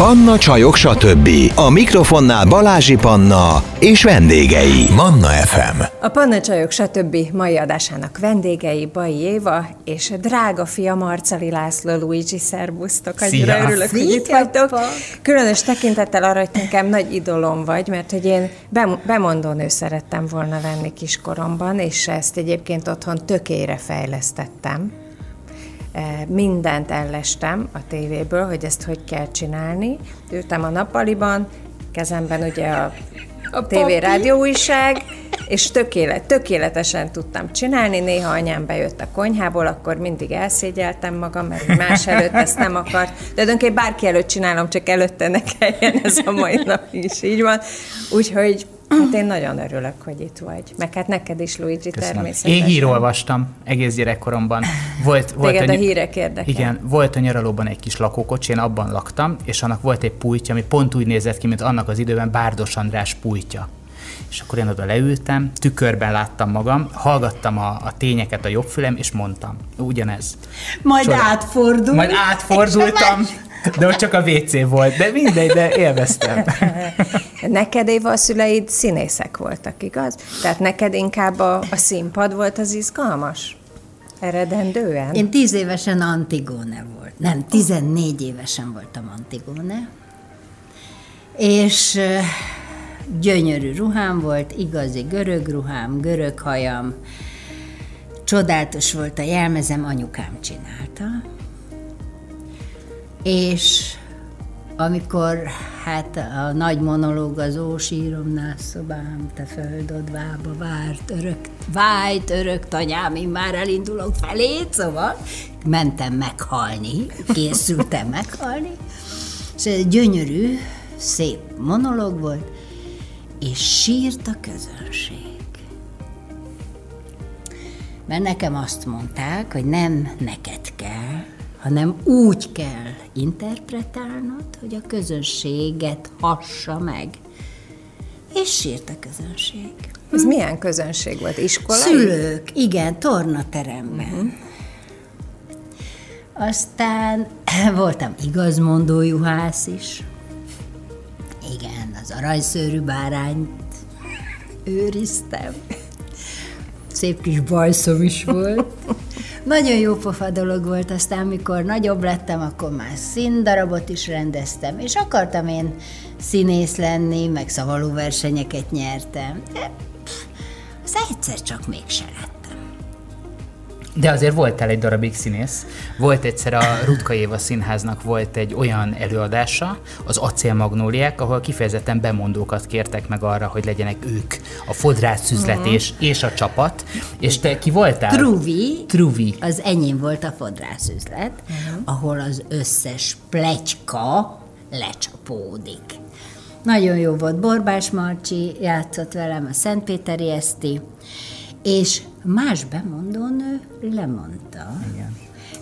Panna Csajok, stb. A mikrofonnál Balázsi Panna és vendégei. Manna FM. A Panna Csajok, stb. mai adásának vendégei Bai Éva és drága fia Marcali László Luigi szervusztok. Annyira Szia. örülök, hogy itt vagytok. Különös tekintettel arra, hogy nekem nagy idolom vagy, mert hogy én bem- bemondónő szerettem volna lenni kiskoromban, és ezt egyébként otthon tökére fejlesztettem. Eh, mindent ellestem a tévéből, hogy ezt hogy kell csinálni. Ültem a nappaliban, kezemben ugye a, a papi. rádió újság, és tökélet, tökéletesen tudtam csinálni. Néha anyám bejött a konyhából, akkor mindig elszégyeltem magam, mert más előtt ezt nem akart. De tulajdonképpen bárki előtt csinálom, csak előtte ne kelljen, ez a mai nap is így van. Úgyhogy hát én nagyon örülök, hogy itt vagy. Meg hát neked is, Luigi, Köszönöm. természetesen. Én hírolvastam egész gyerekkoromban. Volt, volt Téged a ny- hírek érdekel. Igen, volt a nyaralóban egy kis lakókocsi, én abban laktam, és annak volt egy pultja, ami pont úgy nézett ki, mint annak az időben Bárdos András pultja. És akkor én oda leültem, tükörben láttam magam, hallgattam a, a tényeket a jobb fülem, és mondtam, ugyanez. Majd Csoda. átfordul. Majd és a átfordultam, de ott csak a WC volt, de mindegy, de élveztem. Neked, Éva, a szüleid színészek voltak, igaz? Tehát neked inkább a, a színpad volt az izgalmas? Eredendően? Én tíz évesen Antigone volt. Nem, 14 évesen voltam Antigone. És gyönyörű ruhám volt, igazi görög ruhám, görög hajam. Csodálatos volt a jelmezem, anyukám csinálta. És amikor hát a nagy monológ az ósíromnál szobám, te földod vába várt, örök, vájt, örök tanyám, én már elindulok felé, szóval mentem meghalni, készültem meghalni, és ez gyönyörű, szép monológ volt, és sírt a közönség. Mert nekem azt mondták, hogy nem neked kell, hanem úgy kell interpretálnod, hogy a közönséget hassa meg. És sírt a közönség. Ez milyen közönség volt? Iskolai? Szülők, igen, tornateremben. Uh-huh. Aztán voltam igazmondó juhász is. Igen, az aranyszőrű bárányt őriztem. Szép kis bajszom is volt. Nagyon jó pofa dolog volt, aztán mikor nagyobb lettem, akkor már színdarabot is rendeztem, és akartam én színész lenni, meg szavaló versenyeket nyertem. De pff, az egyszer csak mégse lettem. De azért voltál egy darabig színész. Volt egyszer a Rutka Éva Színháznak volt egy olyan előadása, az Acél Magnóliák, ahol kifejezetten bemondókat kértek meg arra, hogy legyenek ők a fodrászüzlet és, és a csapat. És te ki voltál? Truvi, Truvi. az enyém volt a fodrászüzlet, uh-huh. ahol az összes pletyka lecsapódik. Nagyon jó volt, Borbás Marcsi játszott velem, a Szentpéteri Eszti, és más bemondónő lemondta. Igen.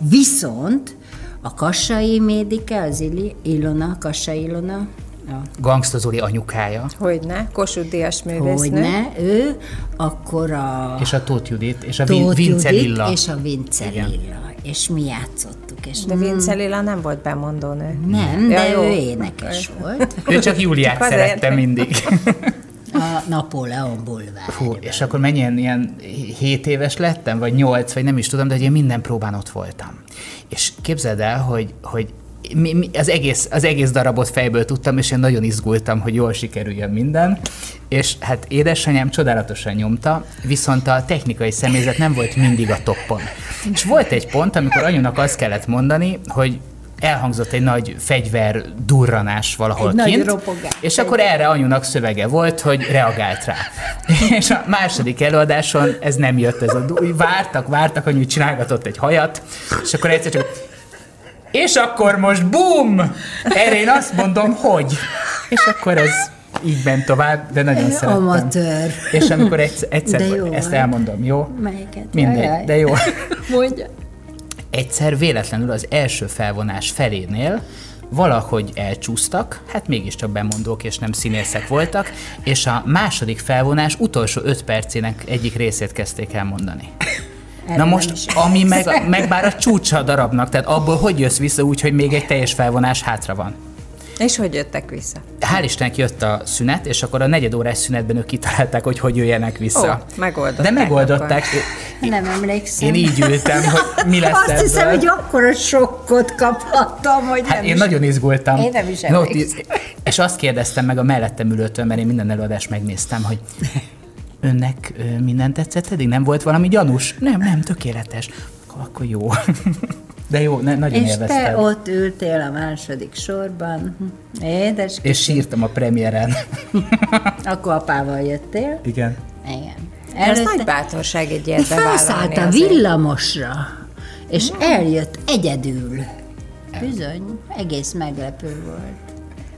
Viszont a Kassai Médike, az Ili, Ilona, Kassai Ilona, a Gangsta Zoli anyukája. Hogyne? Kossuth Díjas művésznő. Hogyne, ő, akkor a És a Tóth Judit, és a Tóth Vince Lilla. és a Vince Igen. Lilla. És mi játszottuk. És De Vince Lilla nem volt bemondónő. nem, Ja, de jó. ő énekes volt. Ő csak Júliát Csak szerette mindig. A Napóleon bulvár. Fú, és akkor mennyien ilyen 7 éves lettem, vagy 8, vagy nem is tudom, de hogy én minden próbán ott voltam. És képzeld el, hogy, hogy mi, mi, az, egész, az egész darabot fejből tudtam, és én nagyon izgultam, hogy jól sikerüljön minden. És hát édesanyám csodálatosan nyomta, viszont a technikai személyzet nem volt mindig a toppon. És volt egy pont, amikor anyunak azt kellett mondani, hogy elhangzott egy nagy fegyver durranás valahol Egy kint, ropogás. és akkor erre anyunak szövege volt, hogy reagált rá. És a második előadáson ez nem jött, ez a du- vártak, vártak, anyu csinálgatott egy hajat, és akkor egyszer csak és akkor most bum! Erre én azt mondom, hogy. És akkor ez így ment tovább, de nagyon szerettem. Amatőr. És amikor egyszer, egyszer De jó ezt volt. elmondom, jó? Melyiket? Mindegy, de jó. Mondja. Egyszer véletlenül az első felvonás felénél valahogy elcsúsztak, hát mégiscsak bemondók és nem színészek voltak, és a második felvonás utolsó öt percének egyik részét kezdték el mondani. Erre Na most, ami meg, meg bár a csúcsa a darabnak, tehát abból hogy jössz vissza úgy, hogy még egy teljes felvonás hátra van? És hogy jöttek vissza? Hál' Istennek jött a szünet, és akkor a negyed órás szünetben ők kitalálták, hogy hogy jöjjenek vissza. Ó, megoldották De megoldották. Nem emlékszem. Én így ültem, hogy mi lesz Azt ebből. hiszem, hogy akkora sokkot kaphattam, hogy Hát nem én is. nagyon izgultam. Én nem is No, emlékszem. és azt kérdeztem meg a mellettem ülőtől, mert én minden előadást megnéztem, hogy önnek minden tetszett eddig? Nem volt valami gyanús? Nem, nem, tökéletes. Akkor jó. De jó, ne, nagyon És élveztem. te ott ültél a második sorban. Édes, És sírtam a premiéren. akkor apával jöttél. Igen. Igen. Ez nagy bátorság egy ilyet felszállt bevállalni a villamosra, és eljött egyedül. Bizony, egész meglepő volt.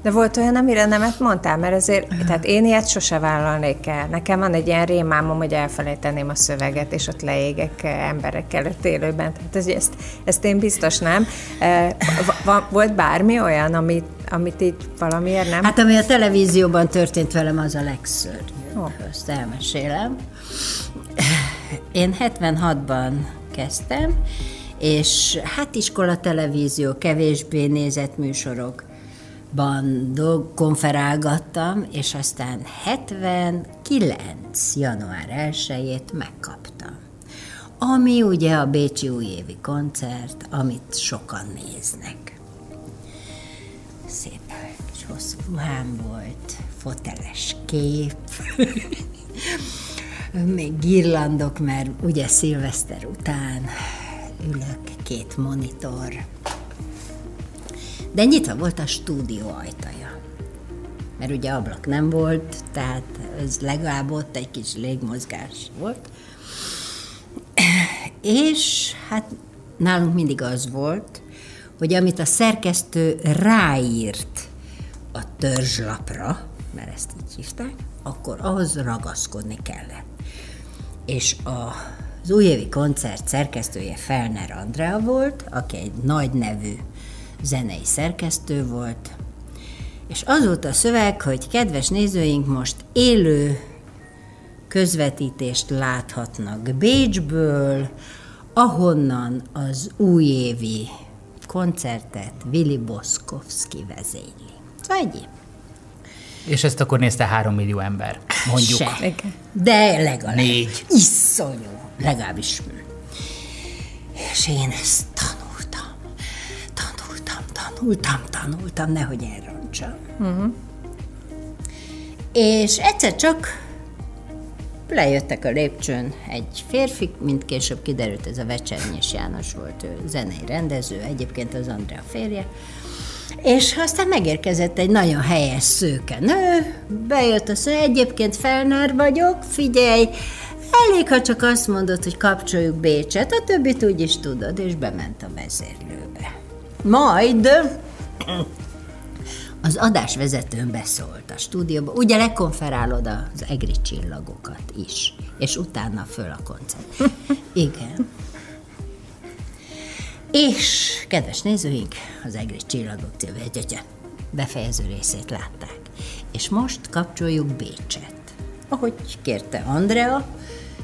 De volt olyan, amire nemet mondtál, mert azért, tehát én ilyet sose vállalnék el. Nekem van egy ilyen rémámom, hogy elfelejteném a szöveget, és ott leégek eh, emberek előtt élőben. Tehát ez, ezt, ezt én biztos nem. Eh, Volt bármi olyan, amit, amit így valamiért nem? Hát ami a televízióban történt velem, az a legszörnyűbb. Ó. Azt elmesélem. Én 76-ban kezdtem, és hát iskola televízió, kevésbé nézett műsorokban dolg, konferálgattam, és aztán 79. január 1-ét megkaptam. Ami ugye a Bécsi újévi koncert, amit sokan néznek szép kis hosszú ruhám volt, foteles kép, még girlandok, mert ugye szilveszter után ülök, két monitor. De nyitva volt a stúdió ajtaja. Mert ugye ablak nem volt, tehát ez legalább ott egy kis légmozgás volt. És hát nálunk mindig az volt, hogy amit a szerkesztő ráírt a törzslapra, mert ezt így hívták, akkor ahhoz ragaszkodni kellett. És a, az újévi koncert szerkesztője Felner Andrea volt, aki egy nagy nevű zenei szerkesztő volt, és az volt a szöveg, hogy kedves nézőink, most élő közvetítést láthatnak Bécsből, ahonnan az újévi koncertet Willy Boszkowski vezényli. Szóval egy És ezt akkor nézte három millió ember, mondjuk. Se. De legalább. Négy. Iszonyú. Legalábbis. És én ezt tanultam. Tanultam, tanultam, nehogy elrontsam. Uh-huh. És egyszer csak lejöttek a lépcsőn egy férfi, mint később kiderült, ez a Vecsernyés János volt, ő zenei rendező, egyébként az Andrea férje, és aztán megérkezett egy nagyon helyes szőke nő, bejött azt mondja, egyébként Felner vagyok, figyelj, elég, ha csak azt mondod, hogy kapcsoljuk Bécset, a többit úgy is tudod, és bement a vezérlőbe. Majd az adásvezetőn beszólt a stúdióba, ugye lekonferálod az egri csillagokat is, és utána föl a koncert. Igen. És, kedves nézőink, az egri csillagok című befejező részét látták. És most kapcsoljuk Bécset. Ahogy kérte Andrea,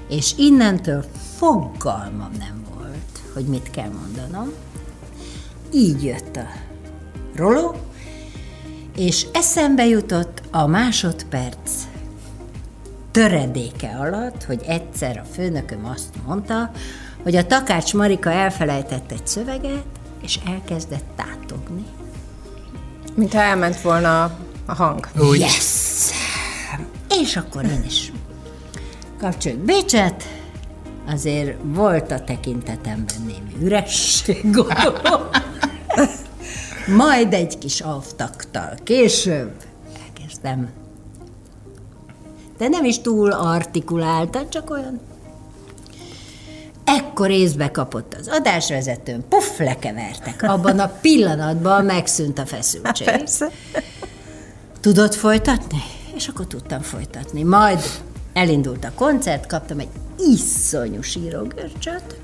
és innentől fogalmam nem volt, hogy mit kell mondanom. Így jött a roló, és eszembe jutott a másodperc töredéke alatt, hogy egyszer a főnököm azt mondta, hogy a Takács Marika elfelejtett egy szöveget, és elkezdett tátogni. Mintha elment volna a- a hang. Úgy. Yes! És akkor én is kapcsoljuk Bécset, azért volt a tekintetemben némi üresség, gondolom. Majd egy kis avtaktal később elkezdtem. De nem is túl artikuláltan, csak olyan Ekkor észbe kapott az adásvezetőn, puff, lekevertek. Abban a pillanatban megszűnt a feszültség. Persze. Tudod folytatni? És akkor tudtam folytatni. Majd elindult a koncert, kaptam egy iszonyú sírógörcsöt,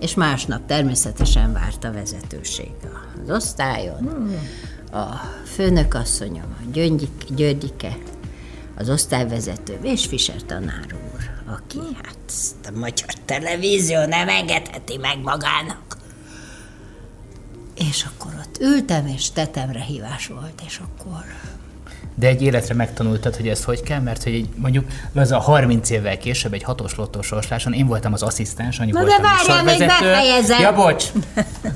és másnap természetesen várt a vezetőség az osztályon. A főnökasszonyom, a Gyöngyik, Györgyike, az osztályvezető és Fischer tanár úr, aki hát ezt a magyar televízió nem engedheti meg magának. És akkor ott ültem, és tetemre hívás volt, és akkor De egy életre megtanultad, hogy ezt hogy kell, mert hogy egy, mondjuk az a 30 évvel később egy hatos lottó sorsláson én voltam az asszisztens, annyi Na de voltam várjál, még befejezem. Ja, bocs!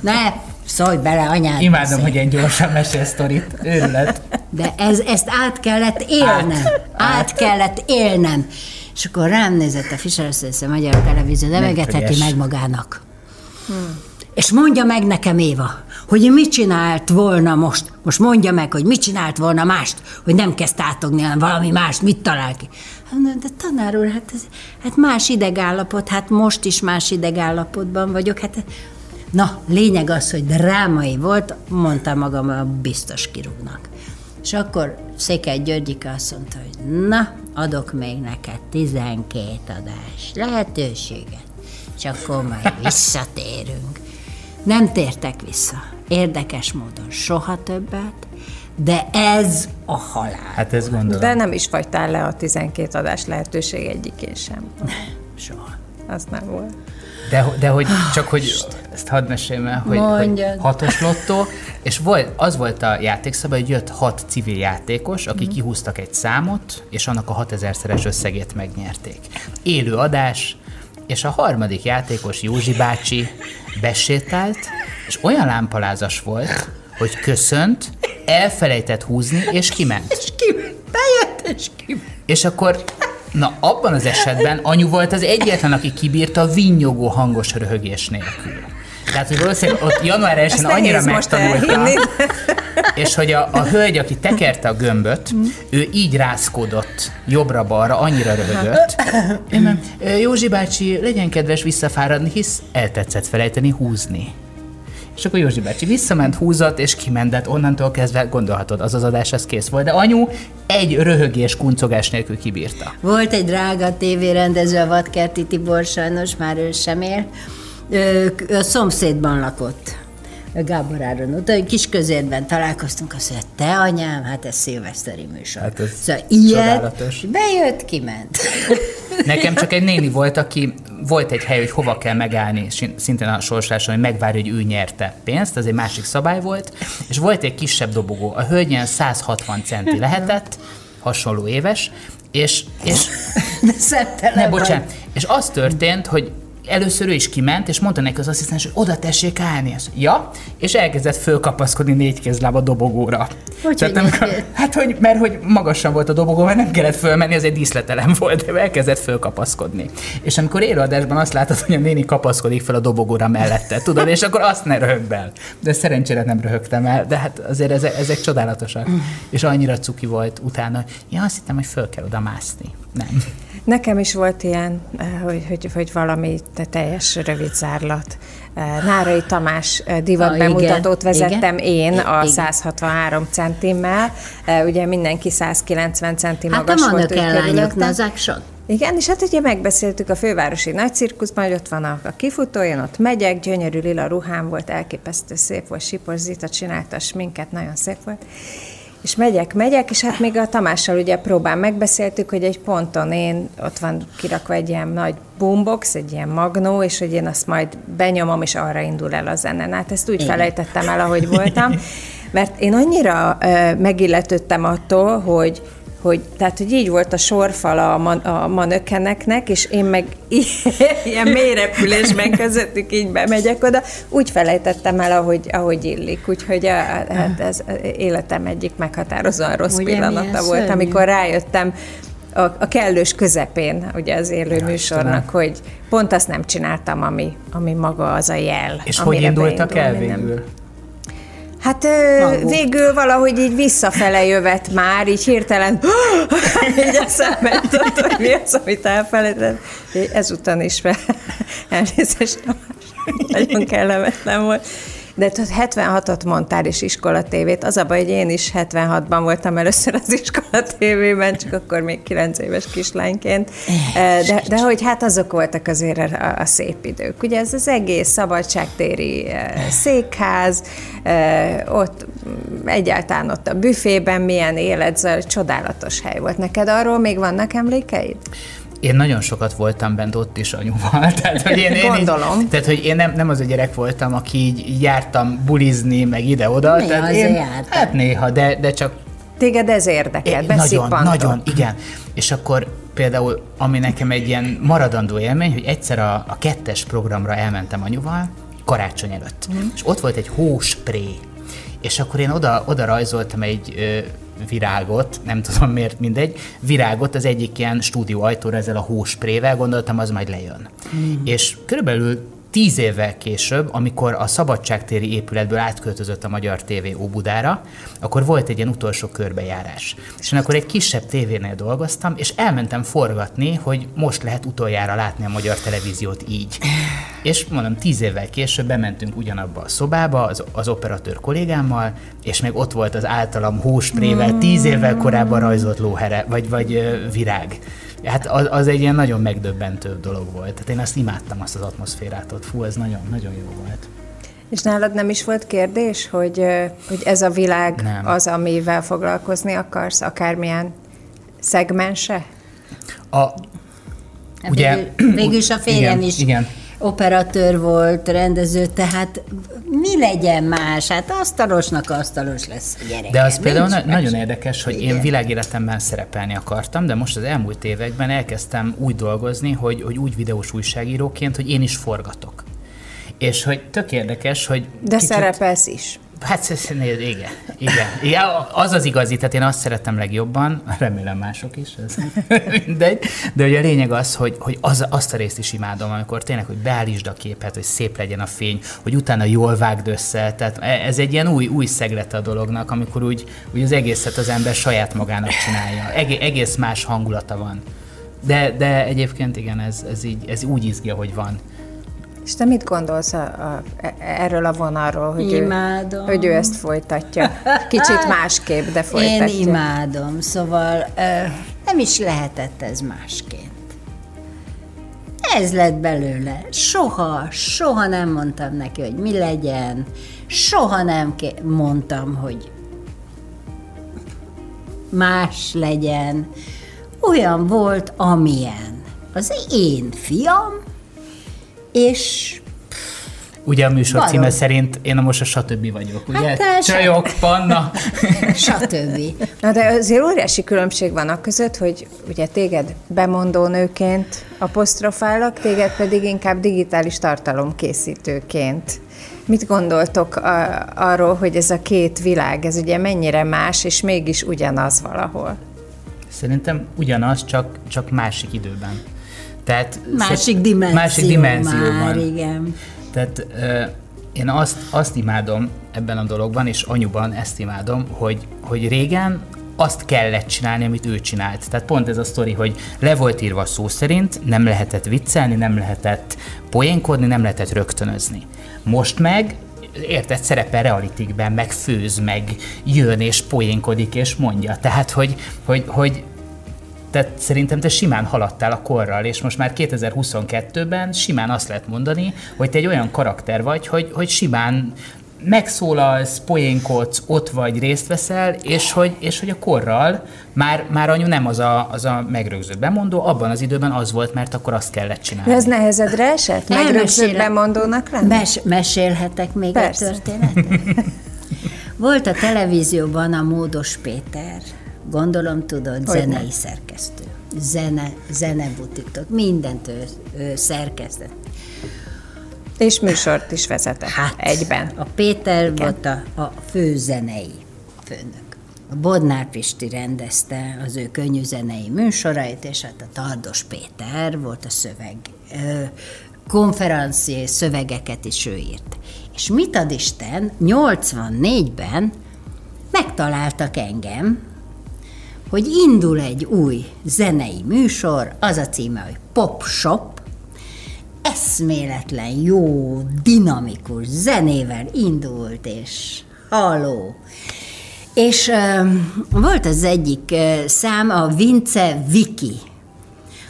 ne szólj bele, anyád. Imádom, beszél. hogy ilyen gyorsan mesél sztorit. Őrület. De ez, ezt át kellett élnem. Át, át kellett élnem. És akkor rám nézett a Fischer Összesze Magyar Televízió, de megetheti könyves. meg magának. Hmm. És mondja meg nekem, Éva, hogy mit csinált volna most, most mondja meg, hogy mit csinált volna mást, hogy nem kezd átogni, hanem valami mást, mit talál ki. Hát, De tanár úr, hát, ez, hát más idegállapot, hát most is más idegállapotban vagyok, hát Na, lényeg az, hogy drámai volt, mondtam magam, biztos kirúgnak. És akkor Székely Györgyika azt mondta, hogy na, adok még neked 12 adás lehetőséget, és akkor majd visszatérünk. Nem tértek vissza. Érdekes módon soha többet, de ez a halál. Hát ezt gondolom. De nem is fagytál le a 12 adás lehetőség egyikén sem. Soha. Az nem volt. De, de hogy csak hogy ezt hadd meséljem el, hogy, hogy hatos lottó, és volt, az volt a játékszabály, hogy jött hat civil játékos, akik Mhm. kihúztak egy számot, és annak a 6000-szeres összegét megnyerték. Élő adás, és a harmadik játékos Józsi bácsi besétált, és olyan lámpalázas volt, hogy köszönt, elfelejtett húzni, és kiment. És ki, bejött, és ki. És akkor, na abban az esetben anyu volt az egyetlen, aki kibírta a vinnyogó hangos röhögés nélkül. Tehát, hogy valószínűleg ott január 1 Ezt annyira megtanulta, és hogy a, a hölgy, aki tekerte a gömböt, ő így rászkodott jobbra-balra, annyira röhögött. Én nem, "Ö, Józsi bácsi, legyen kedves visszafáradni, hisz eltetszett felejteni húzni. És akkor Józsi bácsi visszament, húzott, és kimentett. Onnantól kezdve gondolhatod, az az adás, az kész volt. De anyu egy röhögés, kuncogás nélkül kibírta. Volt egy drága tévérendező, a Vadkerti Tibor, sajnos már ő sem él. Ö, A szomszédban lakott. Gábor Áron. Ott egy kis közérben találkoztunk, azt mondja, te anyám, hát ez szilveszteri műsor. Hát ez szóval csodálatos. bejött, kiment. Nekem csak egy néni volt, aki volt egy hely, hogy hova kell megállni, szintén a sorsláson, hogy megvárja, hogy ő nyerte pénzt, ez egy másik szabály volt, és volt egy kisebb dobogó. A hölgy ilyen 160 centi lehetett, hasonló éves, és, és De ne, bocsánat, és az történt, hogy először ő is kiment, és mondta neki az asszisztens, hogy oda tessék állni. Azt, ja, és elkezdett fölkapaszkodni négy kézláb a dobogóra. Hogy, Tehát hogy amikor, hát, hogy, mert hogy magasan volt a dobogó, mert nem kellett fölmenni, az egy díszletelem volt, de elkezdett fölkapaszkodni. És amikor élőadásban azt látod, hogy a néni kapaszkodik fel a dobogóra mellette, tudod, és akkor azt ne röhögd el. De szerencsére nem röhögtem el, de hát azért ezek, ezek csodálatosak. És annyira cuki volt utána, ja, azt hittem, hogy föl kell oda mászni. Nem. Nekem is volt ilyen, eh, hogy, hogy, hogy valami te- teljes rövid zárlat. Eh, Nárai Tamás eh, divat Ah, ah, bemutatót igen, vezettem igen. én a Igen. 163 centimmel. Ugye mindenki 190 centi Hát a magas volt. körülöttem. nazák sok. Igen, és hát ugye megbeszéltük a fővárosi nagycirkuszban, hogy ott van a, a kifutó, én ott megyek, gyönyörű lila ruhám volt, elképesztő szép volt, Sipos Zita csinálta a sminket, nagyon szép volt. És megyek, megyek, és hát még a Tamással ugye próbán megbeszéltük, hogy egy ponton én, ott van kirakva egy ilyen nagy boombox, egy ilyen magnó, és hogy én azt majd benyomom, és arra indul el a zene. Hát ezt úgy felejtettem el, ahogy voltam, mert én annyira ö, megilletődtem attól, hogy hogy, tehát, hogy így volt a sorfala a, man, a manökeneknek, és én meg ilyen mélyrepülésben közöttük így bemegyek oda, úgy felejtettem el, ahogy, ahogy illik. Úgyhogy a, hát ez életem egyik meghatározóan rossz Ugye, pillanata volt, szörnyű. amikor rájöttem a, a kellős közepén, ugye az élő műsornak, hogy pont azt nem csináltam, ami, ami maga az a jel. És hogy indultak el beindulni nem- végül? Hát Maguk. végül valahogy így visszafele jövet már, így hirtelen így eszembe jutott, hogy mi az, amit elfelejtett. Ezután is fel. Elnézést, nagyon kellemetlen volt. De tudod, 76-ot mondtál is iskola tévét. Az a baj, hogy én is 76-ban voltam először az iskola tévében, csak akkor még 9 éves kislányként. De, de hogy hát azok voltak azért a, a szép idők. Ugye ez az egész szabadságtéri eh, székház, eh, ott egyáltalán ott a büfében milyen élet, csodálatos hely volt. Neked arról még vannak emlékeid? Én nagyon sokat voltam bent ott is anyuval. Tehát, hogy én, én Gondolom. Így, tehát, hogy én nem, nem az a gyerek voltam, aki így jártam bulizni, meg ide-oda. Néha tehát én, jártál. Hát néha, de, de csak Téged ez érdekel, nagyon, nagyon, igen. És akkor például, ami nekem egy ilyen maradandó élmény, hogy egyszer a, a kettes programra elmentem anyuval, karácsony előtt, mm. és ott volt egy hóspré, és akkor én oda, oda rajzoltam egy ö, virágot, nem tudom miért, mindegy, virágot az egyik ilyen stúdió ajtóra ezzel a hósprével, gondoltam, az majd lejön. Mm. És körülbelül tíz évvel később, amikor a Szabadságtéri épületből átköltözött a Magyar TV Óbudára, akkor volt egy ilyen utolsó körbejárás. És én akkor egy kisebb tévénél dolgoztam, és elmentem forgatni, hogy most lehet utoljára látni a magyar televíziót így. És mondom, tíz évvel később bementünk ugyanabba a szobába az, az operatőr kollégámmal, és még ott volt az általam hósprével tíz évvel korábban rajzolt lóhere, vagy, vagy virág. Hát az, az egy ilyen nagyon megdöbbentő dolog volt. Tehát én azt imádtam, azt az atmoszférát ott. Fú, ez nagyon, nagyon jó volt. És nálad nem is volt kérdés, hogy, hogy ez a világ Nem. az, amivel foglalkozni akarsz, akármilyen szegmense? A, Hát Ugye- Végül, végül is a férjem Igen, is igen. Operatőr volt, rendező, tehát mi legyen más? Hát asztalosnak asztalos lesz a gyerek. De az például na- nagyon érdekes, hogy Igen. én világéletemben szerepelni akartam, de most az elmúlt években elkezdtem úgy dolgozni, hogy, hogy úgy videós újságíróként, hogy én is forgatok. És hogy tök érdekes, hogy De kicsit... szerepelsz is. Hát igen, igen. igen. Az az igazi, tehát én azt szeretem legjobban, remélem mások is, ez mindegy, de ugye a lényeg az, hogy, hogy az, azt a részt is imádom, amikor tényleg, hogy beállítsd a képet, hogy szép legyen a fény, hogy utána jól vágd össze, tehát e- ez egy ilyen új, új szeglete a dolognak, amikor úgy, úgy az egészet az ember saját magának csinálja. Egé- egész más hangulata van. De, de egyébként igen, ez, ez, így, ez úgy izgi, hogy van. És te mit gondolsz a, a, e- erről a vonalról, hogy Imádom. ő, hogy ő ezt folytatja? Kicsit másképp, de folytatja. Én imádom, szóval nem is lehetett ez másként. Ez lett belőle. Soha, soha nem mondtam neki, hogy mi legyen. Soha nem ké- mondtam, hogy más legyen. Olyan volt, amilyen. Az én fiam, és Ugye a műsor Barom. címe szerint én most a stb. vagyok, ugye? Hát te se- Csajok, panna. stb. Na de azért óriási különbség van a között, hogy ugye téged bemondó nőként apostrofálok, téged pedig inkább digitális tartalomkészítőként. Mit gondoltok a, arról, hogy ez a két világ, ez ugye mennyire más, és mégis ugyanaz valahol? Szerintem ugyanaz, csak, csak másik időben. Tehát Másik dimenzió, másik dimenzióban. már, igen. Tehát én azt, azt imádom ebben a dologban, és anyuban ezt imádom, hogy, hogy régen azt kellett csinálni, amit ő csinált. Tehát pont ez a sztori, hogy le volt írva szó szerint, nem lehetett viccelni, nem lehetett poénkodni, nem lehetett rögtönözni. Most meg érted, szerepel realitikben, meg főz, meg jön és poénkodik és mondja. Tehát, hogy, hogy, hogy tehát szerintem te simán haladtál a korral, és most már 2022-ben simán azt lehet mondani, hogy te egy olyan karakter vagy, hogy, hogy simán megszólalsz, poénkodsz, ott vagy, részt veszel, és hogy, és hogy a korral már, már anyu nem az a, az a megrögzött bemondó, abban az időben az volt, mert akkor azt kellett csinálni. De ez nehezedre esett? Megrögzött bemondónak lenni? Mes- mesélhetek még Persze. egy történetet? Volt a televízióban a Módos Péter, gondolom tudod, Hogyne. zenei szerkesztő. Zene, zenebutitok, mindent ő, ő szerkesztett. És műsort is vezetett hát, egyben. A Péter Igen. volt a, a főzenei főnök. A Bodnár Pisti rendezte az ő könnyű zenei műsorait, és hát a Tardos Péter volt a szöveg. Ö, konferencié szövegeket is ő írt. És mit ad Isten, 84-ben megtaláltak engem, hogy indul egy új zenei műsor, az a címe, hogy Pop Shop, eszméletlen jó, dinamikus zenével indult, és halló. És uh, volt az egyik uh, szám, a Vince Viki,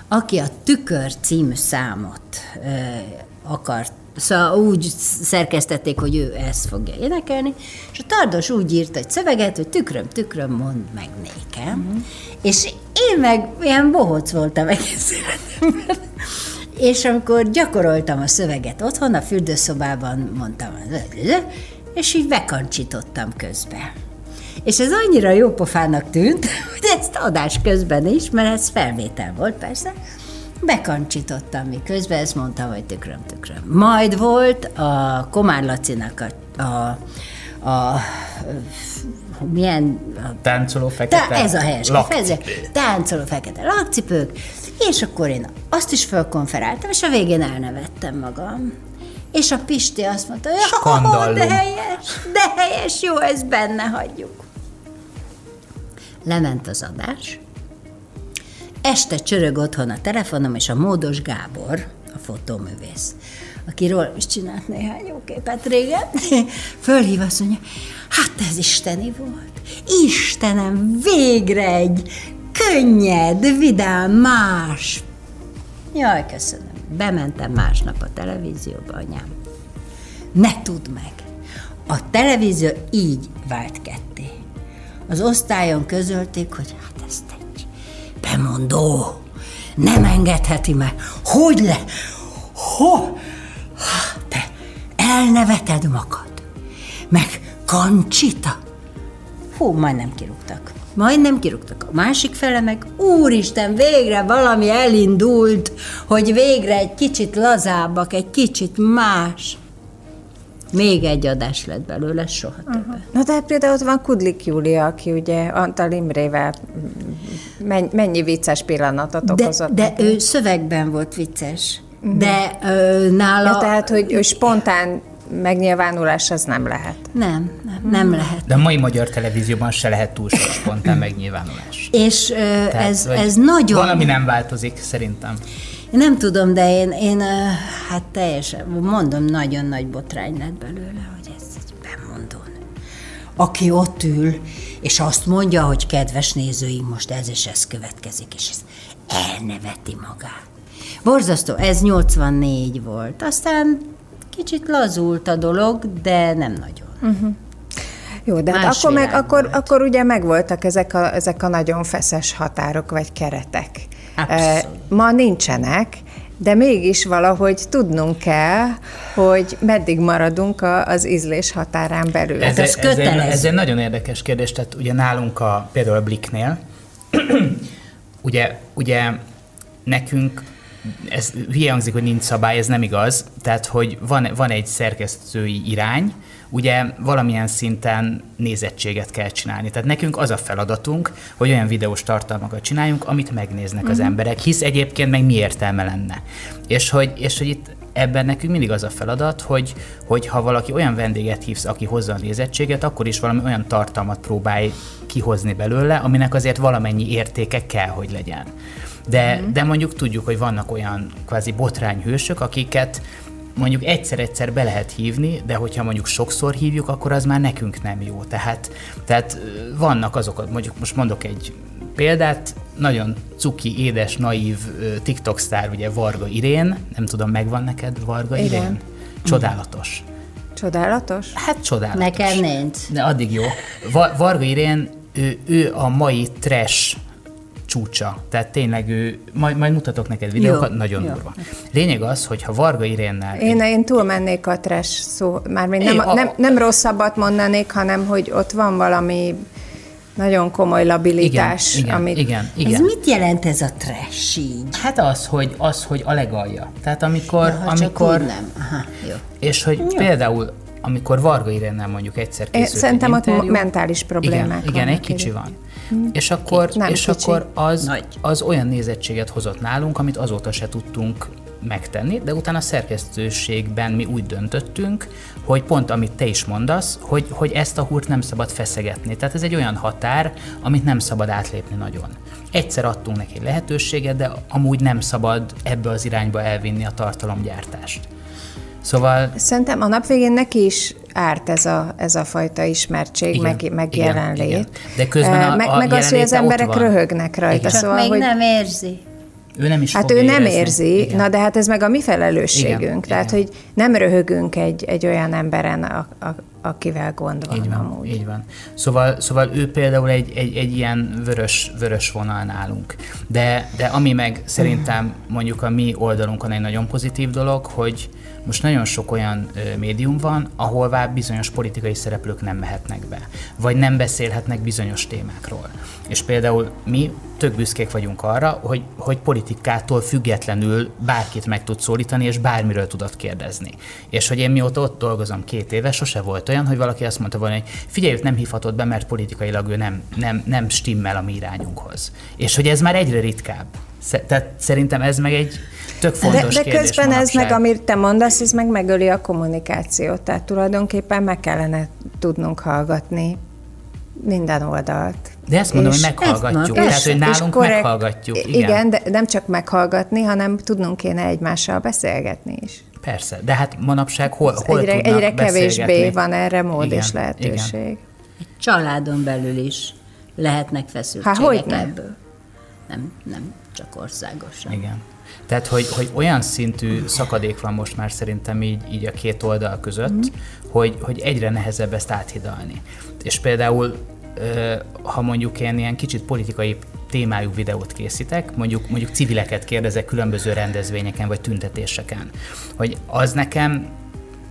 aki a Tükör című számot uh, akart Szóval úgy szerkesztették, hogy ő ezt fogja énekelni, és a Tardos úgy írt egy szöveget, hogy tükröm, tükröm, mondd meg nékem. Uh-huh. És én meg ilyen bohóc voltam egész életemben. És amikor gyakoroltam a szöveget otthon, a fürdőszobában mondtam, és így bekancsítottam közben. És ez annyira jó pofának tűnt, hogy ezt adás közben is, mert ez felvétel volt persze, bekancsítottam miközben, ezt mondtam, hogy tükröm, tükröm. Majd volt a Komár Lacinak a, a, a milyen... A, táncoló fekete tá, Ez a helyes kifejezés. Táncoló fekete lakcipők. És akkor én azt is fölkonferáltam, és a végén elnevettem magam. És a Pisti azt mondta, hogy oh, de helyes, de helyes, jó, ez benne hagyjuk. Lement az adás, Este csörög otthon a telefonom, és a Módos Gábor, a fotóművész, akiről is csinált néhány jó képet régen, fölhív azt mondja, hát ez isteni volt. Istenem, végre egy könnyed, vidám, más. Jaj, köszönöm. Bementem másnap a televízióba, anyám. Ne tudd meg. A televízió így vált ketté. Az osztályon közölték, hogy hát ezt bemondó, nem engedheti meg. Hogy le? Ho? Te elneveted magad. Meg kancsita. Hú, majdnem kirúgtak. Majdnem kirúgtak. A másik fele meg, úristen, végre valami elindult, hogy végre egy kicsit lazábbak, egy kicsit más. Még egy adás lett belőle, soha uh-huh. többet. Na de például ott van Kudlik Júlia, aki ugye Antal Imrével mennyi, mennyi vicces pillanatot de, okozott. De neki. ő szövegben volt vicces. Uh-huh. De ö, nála... Ja, tehát, hogy ő spontán megnyilvánulás az nem lehet. Nem, nem, nem lehet. De a mai magyar televízióban se lehet túl sok spontán megnyilvánulás. És ö, Tehát, ez, ez nagyon... Valami nem változik, szerintem. Én nem tudom, de én, én hát teljesen, mondom, nagyon nagy botrány lett belőle, hogy ez egy bemondón. Aki ott ül, és azt mondja, hogy kedves nézőink, most ez és ez következik, és ez elneveti magát. Borzasztó, ez 84 volt. Aztán kicsit lazult a dolog, de nem nagyon. Uh-huh. Jó, de hát akkor, meg, akkor, akkor ugye megvoltak ezek a, ezek a nagyon feszes határok vagy keretek. Abszolút. Ma nincsenek, de mégis valahogy tudnunk kell, hogy meddig maradunk az ízlés határán belül. Ez, ez, ez, egy, ez egy nagyon érdekes kérdés, tehát ugye nálunk a, például a Blicknél, ugye, ugye nekünk ez hülye hangzik, hogy nincs szabály, ez nem igaz. Tehát, hogy van, van egy szerkesztői irány, ugye valamilyen szinten nézettséget kell csinálni. Tehát nekünk az a feladatunk, hogy olyan videós tartalmakat csináljunk, amit megnéznek uh-huh. az mhm. emberek, hisz egyébként meg mi értelme lenne. És hogy, és hogy itt ebben nekünk mindig az a feladat, hogy, hogy ha valaki olyan vendéget hívsz, aki hozza a nézettséget, akkor is valami olyan tartalmat próbálj kihozni belőle, aminek azért valamennyi értéke kell, hogy legyen. De, mm. de mondjuk tudjuk, hogy vannak olyan kvázi botrányhősök, akiket mondjuk egyszer-egyszer be lehet hívni, de hogyha mondjuk sokszor hívjuk, akkor az már nekünk nem jó. Tehát, tehát vannak azok, mondjuk most mondok egy példát, nagyon cuki, édes, naív TikTok sztár, ugye Varga Irén, nem tudom, megvan neked Varga Igen. Irén? Csodálatos. Csodálatos? Hát csodálatos. Nekem nincs. De addig jó. Va- Varga Irén, ő, ő a mai trash csúcsa. Tehát tényleg ő, majd, majd mutatok neked videókat, jó, nagyon jó. durva. Lényeg az, hogy ha Varga Irénnel... Én, én túlmennék a trash szó, mármint nem, a, nem, nem rosszabbat mondanék, hanem hogy ott van valami nagyon komoly labilitás. Igen, igen, amit... igen, igen. Ez mit jelent ez a trash így? Hát az, hogy, az, hogy a legalja. Tehát amikor... Ja, amikor nem. Aha, jó. És hogy jó. például amikor Varga Irénnel mondjuk egyszer készült Szerintem ott mentális problémák Igen, igen egy kicsi van. Mm. És akkor, nem és akkor az, az olyan nézettséget hozott nálunk, amit azóta se tudtunk megtenni, de utána a szerkesztőségben mi úgy döntöttünk, hogy pont amit te is mondasz, hogy, hogy ezt a húrt nem szabad feszegetni. Tehát ez egy olyan határ, amit nem szabad átlépni nagyon. Egyszer adtunk neki lehetőséget, de amúgy nem szabad ebbe az irányba elvinni a tartalomgyártást. Szóval... Szerintem a nap végén neki is árt ez a, ez a fajta ismertség, igen, meg, meg igen, jelenlét. Igen. De közben a, meg, a meg az, hogy az emberek röhögnek rajta. Igen. Csak szóval, még hogy... nem érzi. Ő nem is Hát ő nem érezni. érzi, Igen. na de hát ez meg a mi felelősségünk. Igen, Tehát, igen. hogy nem röhögünk egy, egy olyan emberen, a, a, akivel gond van, Így van, amúgy. így van. Szóval, szóval ő például egy, egy, egy ilyen vörös, vörös vonal nálunk. De, de ami meg szerintem mondjuk a mi oldalunkon egy nagyon pozitív dolog, hogy most nagyon sok olyan médium van, ahová bizonyos politikai szereplők nem mehetnek be, vagy nem beszélhetnek bizonyos témákról. És például mi tök büszkék vagyunk arra, hogy, hogy politikától függetlenül bárkit meg tud szólítani, és bármiről tudod kérdezni. És hogy én mióta ott dolgozom két éve, sose volt olyan, hogy valaki azt mondta volna, hogy figyelj, őt nem hívhatod be, mert politikailag ő nem, nem, nem stimmel a mi irányunkhoz. És hogy ez már egyre ritkább. Tehát szerintem ez meg egy tök De, fontos de kérdés közben ez meg, manapság. amit te mondasz, ez meg megöli a kommunikációt. Tehát tulajdonképpen meg kellene tudnunk hallgatni minden oldalt. De ezt mondom, hogy meghallgatjuk. Ezt Tehát, hogy és nálunk korrekt- meghallgatjuk. Igen. Igen, de nem csak meghallgatni, hanem tudnunk kéne egymással beszélgetni is. Persze, de hát manapság hol, hol egyre, tudnak egyre kevésbé van erre mód Igen, és lehetőség. igen. Családon belül is lehetnek feszültségek Há, hogyne? ebből. Nem, nem csak országosan. Igen. Tehát, hogy, hogy olyan szintű szakadék van most már szerintem így, így a két oldal között, mm. hogy, hogy egyre nehezebb ezt áthidalni. És például, ha mondjuk én ilyen kicsit politikai témájú videót készítek, mondjuk, mondjuk civileket kérdezek különböző rendezvényeken vagy tüntetéseken, hogy az nekem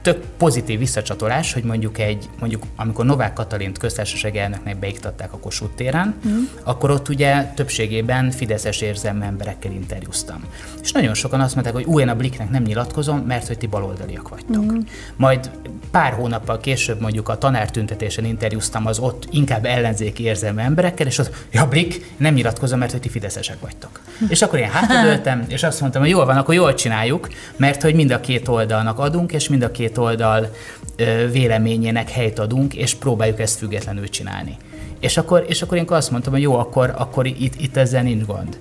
tök pozitív visszacsatolás, hogy mondjuk egy, mondjuk amikor Novák Katalint köztársasági elnöknek beiktatták a Kossuth téren, mm. akkor ott ugye többségében fideszes érzelmű emberekkel interjúztam. És nagyon sokan azt mondták, hogy új, én a Bliknek nem nyilatkozom, mert hogy ti baloldaliak vagytok. Mm. Majd pár hónappal később mondjuk a tanártüntetésen interjúztam az ott inkább ellenzéki érzelmű emberekkel, és ott, ja Blik, nem nyilatkozom, mert hogy ti fideszesek vagytok. És akkor én hátradőltem, és azt mondtam, hogy jól van, akkor jól csináljuk, mert hogy mind a két oldalnak adunk, és mind a két oldal ö, véleményének helyt adunk, és próbáljuk ezt függetlenül csinálni. És akkor, és akkor én azt mondtam, hogy jó, akkor, akkor itt, itt ezzel nincs gond.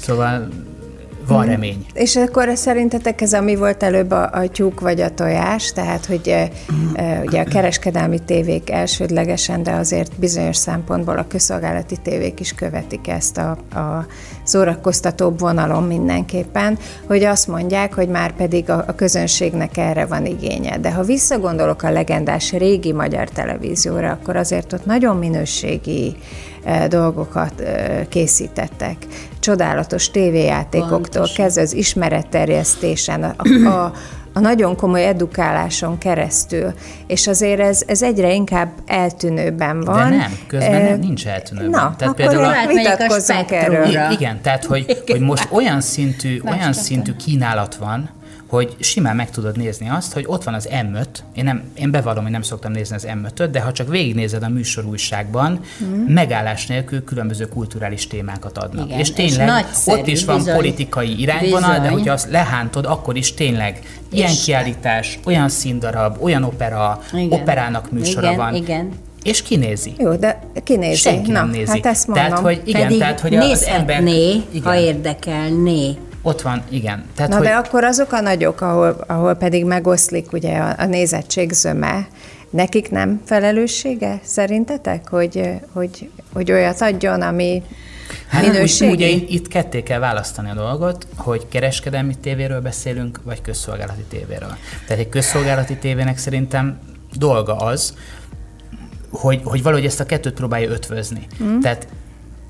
Szóval van remény. És akkor szerintetek ez, ami volt előbb a, a tyúk vagy a tojás, tehát hogy e, e, ugye a kereskedelmi tévék elsődlegesen, de azért bizonyos szempontból a közszolgálati tévék is követik ezt a, a szórakoztatóbb vonalon mindenképpen, hogy azt mondják, hogy már pedig a, a közönségnek erre van igénye. De ha visszagondolok a legendás régi magyar televízióra, akkor azért ott nagyon minőségi e, dolgokat e, készítettek. Csodálatos tévéjátékoktól kezdve az ismeretterjesztésen, a, a, a nagyon komoly edukáláson keresztül, és azért ez, ez egyre inkább eltűnőben van. De nem, közben E, nem, nincs eltűnőben. Na, Tehát akkor például a- spektrumra. erről. I- igen, tehát hogy, hogy most olyan szintű, olyan szintű kínálat van, hogy simán meg tudod nézni azt, hogy ott van az M5, én, nem, én bevallom, hogy nem szoktam nézni az M5-öt, de ha csak végignézed a műsorújságban, mm. megállás nélkül különböző kulturális témákat adnak. Igen, és és tényleg nagyszerű, ott is van bizony. politikai irányvonal, de Bizony. hogyha azt lehántod, akkor is tényleg ilyen És- kiállítás, olyan színdarab, olyan opera, Igen. operának műsora Igen, van. igen. És kinézi. Jó, de kinézi. Senki Na, nem nézi. hát ezt mondom. Tehát, hogy igen, Pedig tehát, hogy az ember... ha érdekelné. Ott van, igen. Tehát, Na hogy, de akkor azok a nagyok, ahol, ahol pedig megoszlik ugye a, a nézettség zöme, nekik nem felelőssége szerintetek, hogy, hogy, hogy olyat adjon, ami Hát minőségi? ugye itt, itt ketté kell választani a dolgot, hogy kereskedelmi tévéről beszélünk, vagy közszolgálati tévéről. Tehát egy közszolgálati tévének szerintem dolga az, hogy, hogy valahogy ezt a kettőt próbálja ötvözni. Mm. Tehát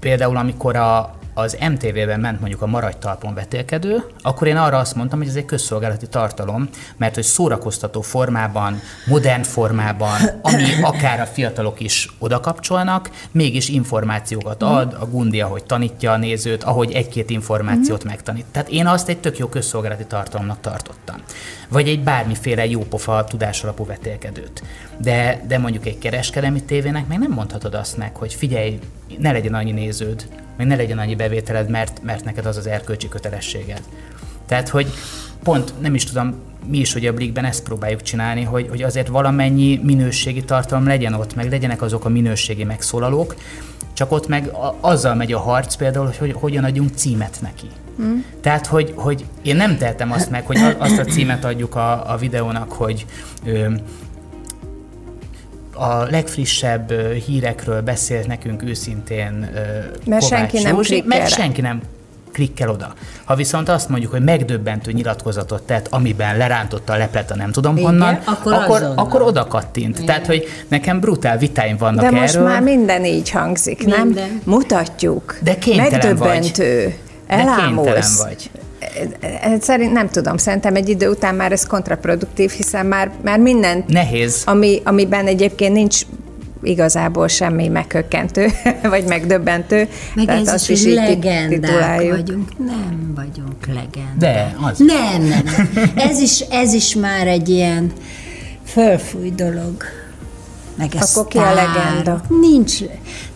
például amikor a, az MTV-ben ment mondjuk a Maradj talpon vetélkedő, akkor én arra azt mondtam, hogy ez egy közszolgálati tartalom, mert hogy szórakoztató formában, modern formában, ami akár a fiatalok is oda kapcsolnak, mégis információkat ad, a Gundi, ahogy tanítja a nézőt, ahogy egy-két információt megtanít. Tehát én azt egy tök jó közszolgálati tartalomnak tartottam. Vagy egy bármiféle jópofa tudásalapú vetélkedőt. De, de mondjuk egy kereskedelmi tévének meg nem mondhatod azt meg, hogy figyelj, ne legyen annyi néződ, meg ne legyen annyi bevételed, mert, mert neked az az erkölcsi kötelességed. Tehát, hogy pont nem is tudom, mi is ugye a Blikben ezt próbáljuk csinálni, hogy, hogy azért valamennyi minőségi tartalom legyen ott, meg legyenek azok a minőségi megszólalók, csak ott meg a, azzal megy a harc például, hogy, hogy hogyan adjunk címet neki. Mm. Tehát, hogy, hogy én nem tehetem azt meg, hogy azt a címet adjuk a, a videónak, hogy ö, a legfrissebb ö, hírekről beszélt nekünk őszintén ö, Mert Kovács senki nem Józsi, klikkel mert senki nem klikkel oda. Ha viszont azt mondjuk, hogy megdöbbentő nyilatkozatot tett, amiben lerántotta a leplet a nem tudom Igen, honnan, akkor akkor, azonnal. akkor oda kattint. Tehát, hogy nekem brutál vitáim vannak De erről. most már minden így hangzik, nem? Minden. Mutatjuk. De kénytelen Megdöbbentő. Kénytelen Elámulsz. vagy. Eh, Szerint nem tudom, szerintem egy idő után már ez kontraproduktív, hiszen már, már mindent, Nehéz. ami, amiben egyébként nincs igazából semmi meghökkentő, vagy megdöbbentő. Meg tehát ez azt is, tit- legendák vagyunk. Nem vagyunk legendák. De, az. Nem, nem. nem. Ez is, ez is már egy ilyen fölfúj dolog. Meg ez Akkor ki a legenda? Nincs.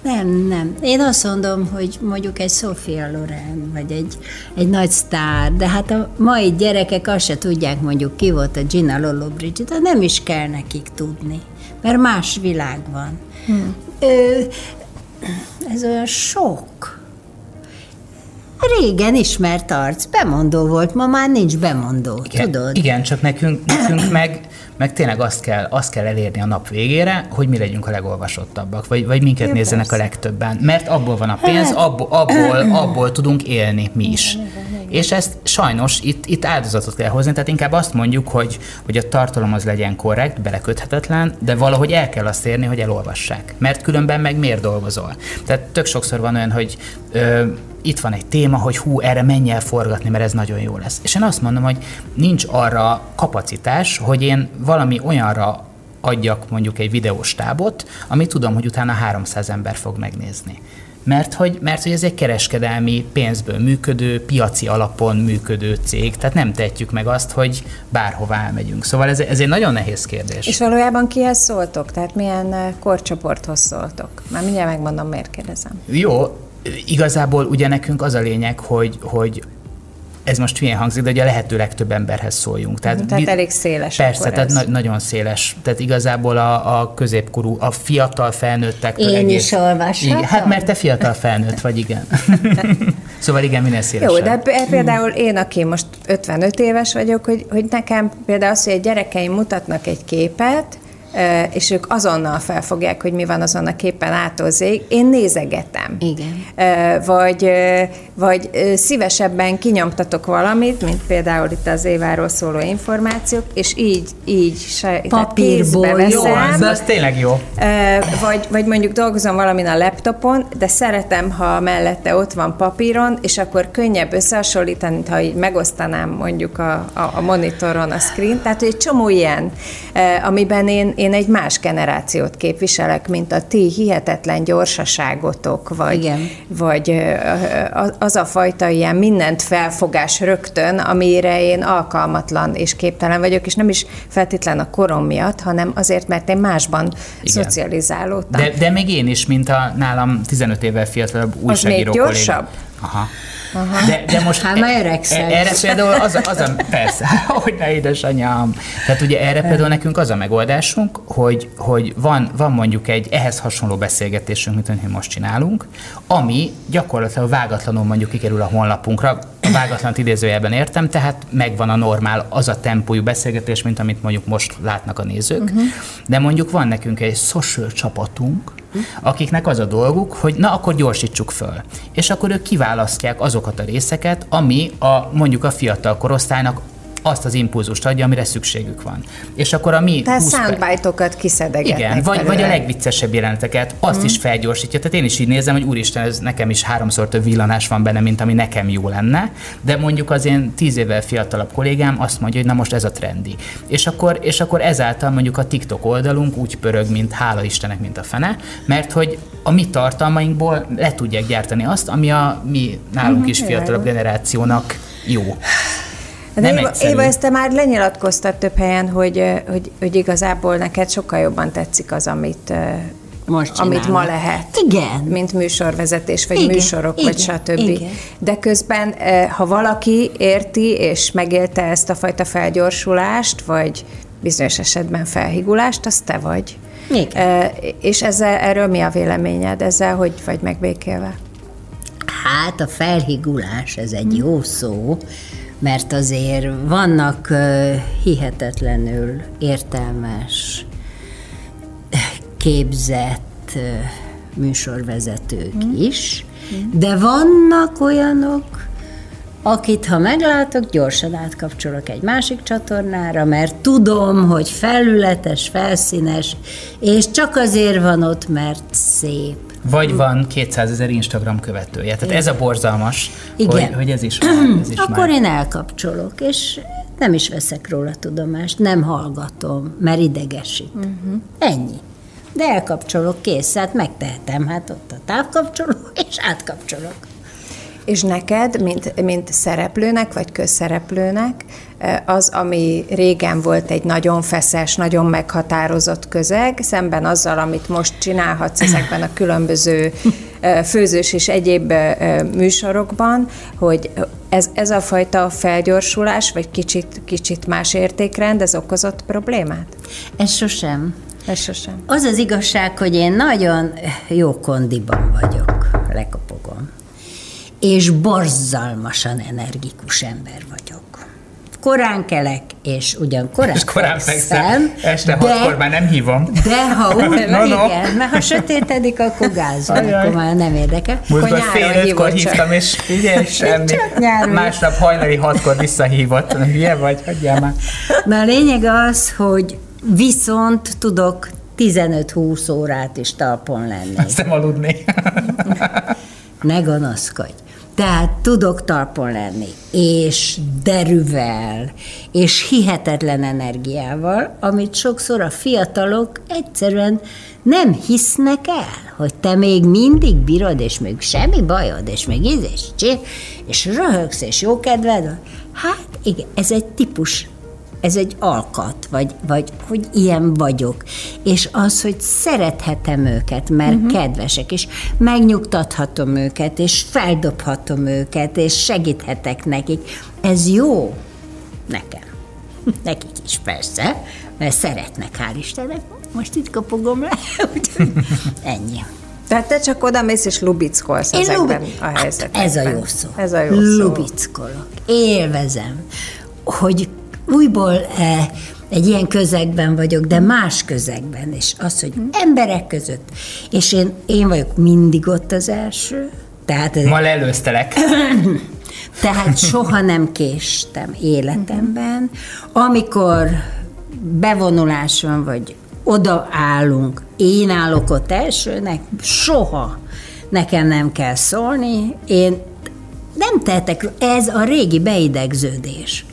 Nem, nem. Én azt mondom, hogy mondjuk egy Sofia Loren, vagy egy, egy nagy sztár, de hát a mai gyerekek azt se tudják mondjuk ki volt a Gina Lollobrigida, nem is kell nekik tudni, mert más világ van. Hmm. Ö, ez olyan sok. Régen ismert arc, bemondó volt, ma már nincs bemondó, Igen, tudod? Igen, csak nekünk, nekünk meg, meg tényleg azt kell, azt kell elérni a nap végére, hogy mi legyünk a legolvasottabbak, vagy, vagy minket Ja, nézzenek persze. a legtöbben. Mert abból van a pénz, abból, abból, abból tudunk élni mi is. És ezt sajnos itt, itt áldozatot kell hozni, tehát inkább azt mondjuk, hogy, hogy a tartalom az legyen korrekt, beleköthetetlen, de valahogy el kell azt érni, hogy elolvassák. Mert különben meg miért dolgozol? Tehát tök sokszor van olyan, hogy ö, itt van egy téma, hogy hú, erre menj el forgatni, mert ez nagyon jó lesz. És én azt mondom, hogy nincs arra kapacitás, hogy én valami olyanra adjak mondjuk egy videóstábot, amit tudom, hogy utána 300 ember fog megnézni. Mert hogy, mert hogy ez egy kereskedelmi, pénzből működő, piaci alapon működő cég, tehát nem tehetjük meg azt, hogy bárhová elmegyünk. Szóval ez, ez egy nagyon nehéz kérdés. És valójában kihez szóltok? Tehát milyen eh, korcsoporthoz szóltok? Már mindjárt megmondom, miért kérdezem. Jó, igazából ugye nekünk az a lényeg, hogy, hogy ez most milyen hangzik, de ugye a lehető legtöbb emberhez szóljunk. Tehát, Tehát elég széles Persze, akkor tehát ez. na- nagyon széles. Tehát igazából a, a középkorú, a fiatal felnőttektől Én egész... is olvashatom? Hát mert te fiatal felnőtt vagy, igen. szóval igen, minél szélesebb. Jó, de például én, aki most 55 éves vagyok, hogy, hogy nekem például az, hogy a gyerekeim mutatnak egy képet, és ők azonnal felfogják, hogy mi van azon a képen átozék, én nézegetem. Igen. Vagy, vagy szívesebben kinyomtatok valamit, mint például itt az Éváról szóló információk, és így, így se, Papírból, kézbe Jó, veszem, az, az tényleg jó. Vagy, vagy mondjuk dolgozom valamin a laptopon, de szeretem, ha mellette ott van papíron, és akkor könnyebb összehasonlítani, mint ha így megosztanám mondjuk a, a, a monitoron a screen. Tehát egy csomó ilyen, amiben én, én egy más generációt képviselek, mint a ti hihetetlen gyorsaságotok, vagy, Igen. vagy az a fajta ilyen mindent felfogás rögtön, amire én alkalmatlan és képtelen vagyok, és nem is feltétlen a korom miatt, hanem azért, mert én másban Igen. szocializálódtam. De, de még én is, mint a nálam 15 évvel fiatalabb újságíró még kollégám. gyorsabb? Aha. Aha. De, de most Hát már öregszel. e- erre például az az a persze, hogy ne édesanyám. Tehát ugye erre például nekünk az a megoldásunk, hogy, hogy van, van mondjuk egy ehhez hasonló beszélgetésünk, mint amit mi most csinálunk, ami gyakorlatilag vágatlanul mondjuk kikerül a honlapunkra, a vágatlant idézőjelben értem, tehát megvan a normál az a tempójú beszélgetés, mint amit mondjuk most látnak a nézők, uh-huh. de mondjuk van nekünk egy social csapatunk, akiknek az a dolguk, hogy na akkor gyorsítsuk föl. És akkor ők kiválasztják azokat a részeket, ami a mondjuk a fiatal korosztálynak azt az impulzust adja, amire szükségük van. És akkor a mi Tehát 20 perc- soundbite-okat kiszedegetnek igen, vagy, vagy a legviccesebb jeleneteket, azt mm. is felgyorsítja. Tehát én is így nézem, hogy úristen, ez nekem is háromszor több villanás van benne, mint ami nekem jó lenne, de mondjuk az én tíz évvel fiatalabb kollégám azt mondja, hogy na most ez a trendi. És akkor, és akkor ezáltal mondjuk a TikTok oldalunk úgy pörög, mint hála Istennek, mint a fene, mert hogy a mi tartalmainkból le tudják gyártani azt, ami a mi nálunk is fiatalabb generációnak jó. Nem Éva, egyszerű. Éva, ezt te már lenyilatkoztad több helyen, hogy, hogy, hogy igazából neked sokkal jobban tetszik az, amit, Most amit csinálom. ma lehet. Igen. Mint műsorvezetés, vagy Igen, műsorok, vagy igen, stb. igen. De közben, ha valaki érti és megélte ezt a fajta felgyorsulást, vagy bizonyos esetben felhigulást, az te vagy. Igen. És ezzel, erről mi a véleményed? Ezzel hogy vagy megbékélve? Hát a felhigulás, ez egy jó szó, mert azért vannak hihetetlenül értelmes, képzett műsorvezetők mm. is, de vannak olyanok, akit ha meglátok, gyorsan átkapcsolok egy másik csatornára, mert tudom, hogy felületes, felszínes, és csak azért van ott, mert szép. Vagy van 200 ezer Instagram követője. Tehát ez a borzalmas, Igen. Hogy, hogy ez is már. Ez is Akkor már. én elkapcsolok, és nem is veszek róla tudomást, nem hallgatom, mert idegesít. Uh-huh. Ennyi. De elkapcsolok, kész, hát megtehetem, hát ott a távkapcsoló, és átkapcsolok. És neked, mint, mint szereplőnek, vagy közszereplőnek, az, ami régen volt egy nagyon feszes, nagyon meghatározott közeg, szemben azzal, amit most csinálhatsz ezekben a különböző főzős és egyéb műsorokban, hogy ez, ez a fajta felgyorsulás, vagy kicsit, kicsit más értékrend, ez okozott problémát? Ez sosem. Ez sosem. Az az igazság, hogy én nagyon jó kondiban vagyok. És borzalmasan energikus ember vagyok. Korán kelek, és ugyan korán, És korán fekszem, este de- hatkor már nem hívom. De ha úgy, No, no. igen, mert ha sötétedik, akkor gázol, akkor már nem érdekel. Múltkor fél ötkor hívtam, és ugye semmi. Csak. Másnap hajnali hatkor visszahívott. Hülye vagy? Hagyjál már. Na a lényeg az, hogy viszont tudok 15-20 órát is talpon lenni. Azt nem aludni. Ne gonoszkodj. Tehát tudok talpon lenni, és derűvel, és hihetetlen energiával, amit sokszor a fiatalok egyszerűen nem hisznek el, hogy te még mindig bírod, és még semmi bajod, és még íz, és csér, és röhögsz, és jó kedved van. Hát igen, ez egy típus ez egy alkat, vagy, vagy hogy ilyen vagyok. És az, hogy szerethetem őket, mert uh-huh. kedvesek, és megnyugtathatom őket, és feldobhatom őket, és segíthetek nekik, ez jó nekem. Nekik is persze, mert szeretnek, hál' Istennek. Most itt kapogom le, úgyhogy ennyi. Tehát te csak oda mész és lubickolsz Én ezekben lubi- a helyzetekben. Ez a jó szó. Ez a jó szó. Lubickolok. Élvezem, hogy újból eh, egy ilyen közegben vagyok, de más közegben, és az, hogy emberek között. És én, én vagyok mindig ott az első, tehát ez, Ma lelőztelek. tehát soha nem késtem életemben. Amikor bevonulás van, vagy odaállunk, én állok ott elsőnek, soha nekem nem kell szólni, én nem tehetek, ez a régi beidegződés,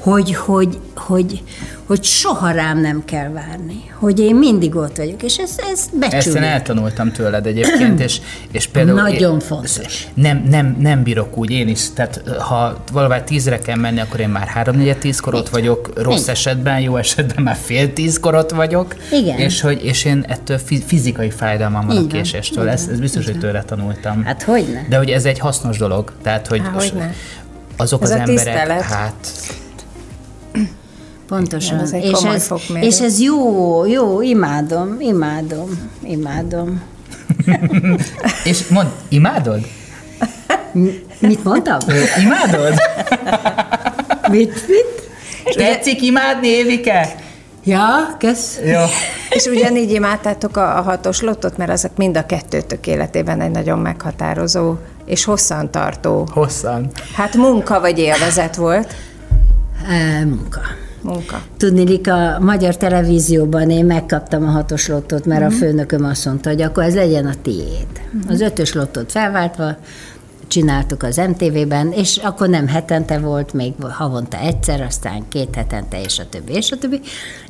hogy, hogy, hogy, hogy soha rám nem kell várni, hogy én mindig ott vagyok, és ez, ez Ezt én eltanultam tőled egyébként, és, és például... Nagyon én, fontos. Nem, nem, nem bírok úgy én is, tehát ha valahogy tízre kell menni, akkor én már háromnegyed tízkor ott vagyok, rossz Igen. esetben, jó esetben már fél tízkor ott vagyok, Igen. és, hogy, és én ettől fi- fizikai fájdalmam van a Így van, késéstől, ez, ez biztos, így hogy tőle tanultam. Hát hogyne? De hogy ez egy hasznos dolog, tehát hogy Há, azok Ez az a emberek, tisztelet. hát Pontosan. Igen, ez egy és, komoly ez, fokmérő. és ez jó, jó, imádom, imádom, imádom. és mond, imádod? Mit mondtam? Imádod? mit, mit? Tetszik imádni, Évike? Ja, kösz. Jó. És ugyanígy imádtátok a, a hatos lottot, mert azok mind a kettőtök életében egy nagyon meghatározó és hosszantartó, Hosszan. hát munka vagy élvezet volt. E, munka. Munka. Tudni, a magyar televízióban én megkaptam a hatos lottót, mert Mhm. a főnököm azt mondta, hogy akkor ez legyen a tiéd. Az ötös lottót felváltva, csináltuk az MTV-ben, és akkor nem hetente volt, még havonta egyszer, aztán két hetente, és a többi, és a többi.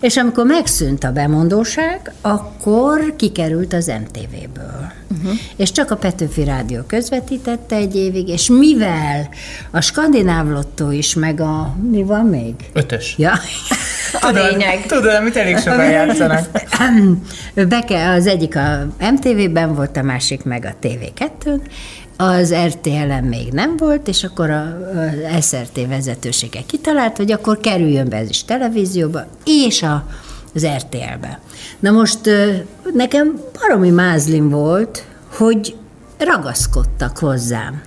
És amikor megszűnt a bemondóság, akkor kikerült az MTV-ből. Uh-huh. És csak a Petőfi Rádió közvetítette egy évig, és mivel a Skandináv Lottó is, meg a... Mi van még? Ötös. Ja. A lényeg. Tudod, amit elég sokan játszanak. Beke, az egyik a MTV-ben volt, a másik meg a TV2-n, az RTL-en még nem volt, és akkor a, SRT vezetősége kitalált, hogy akkor kerüljön be ez is televízióba, és a, az RTL-be. Na most nekem baromi mázlim volt, hogy ragaszkodtak hozzám.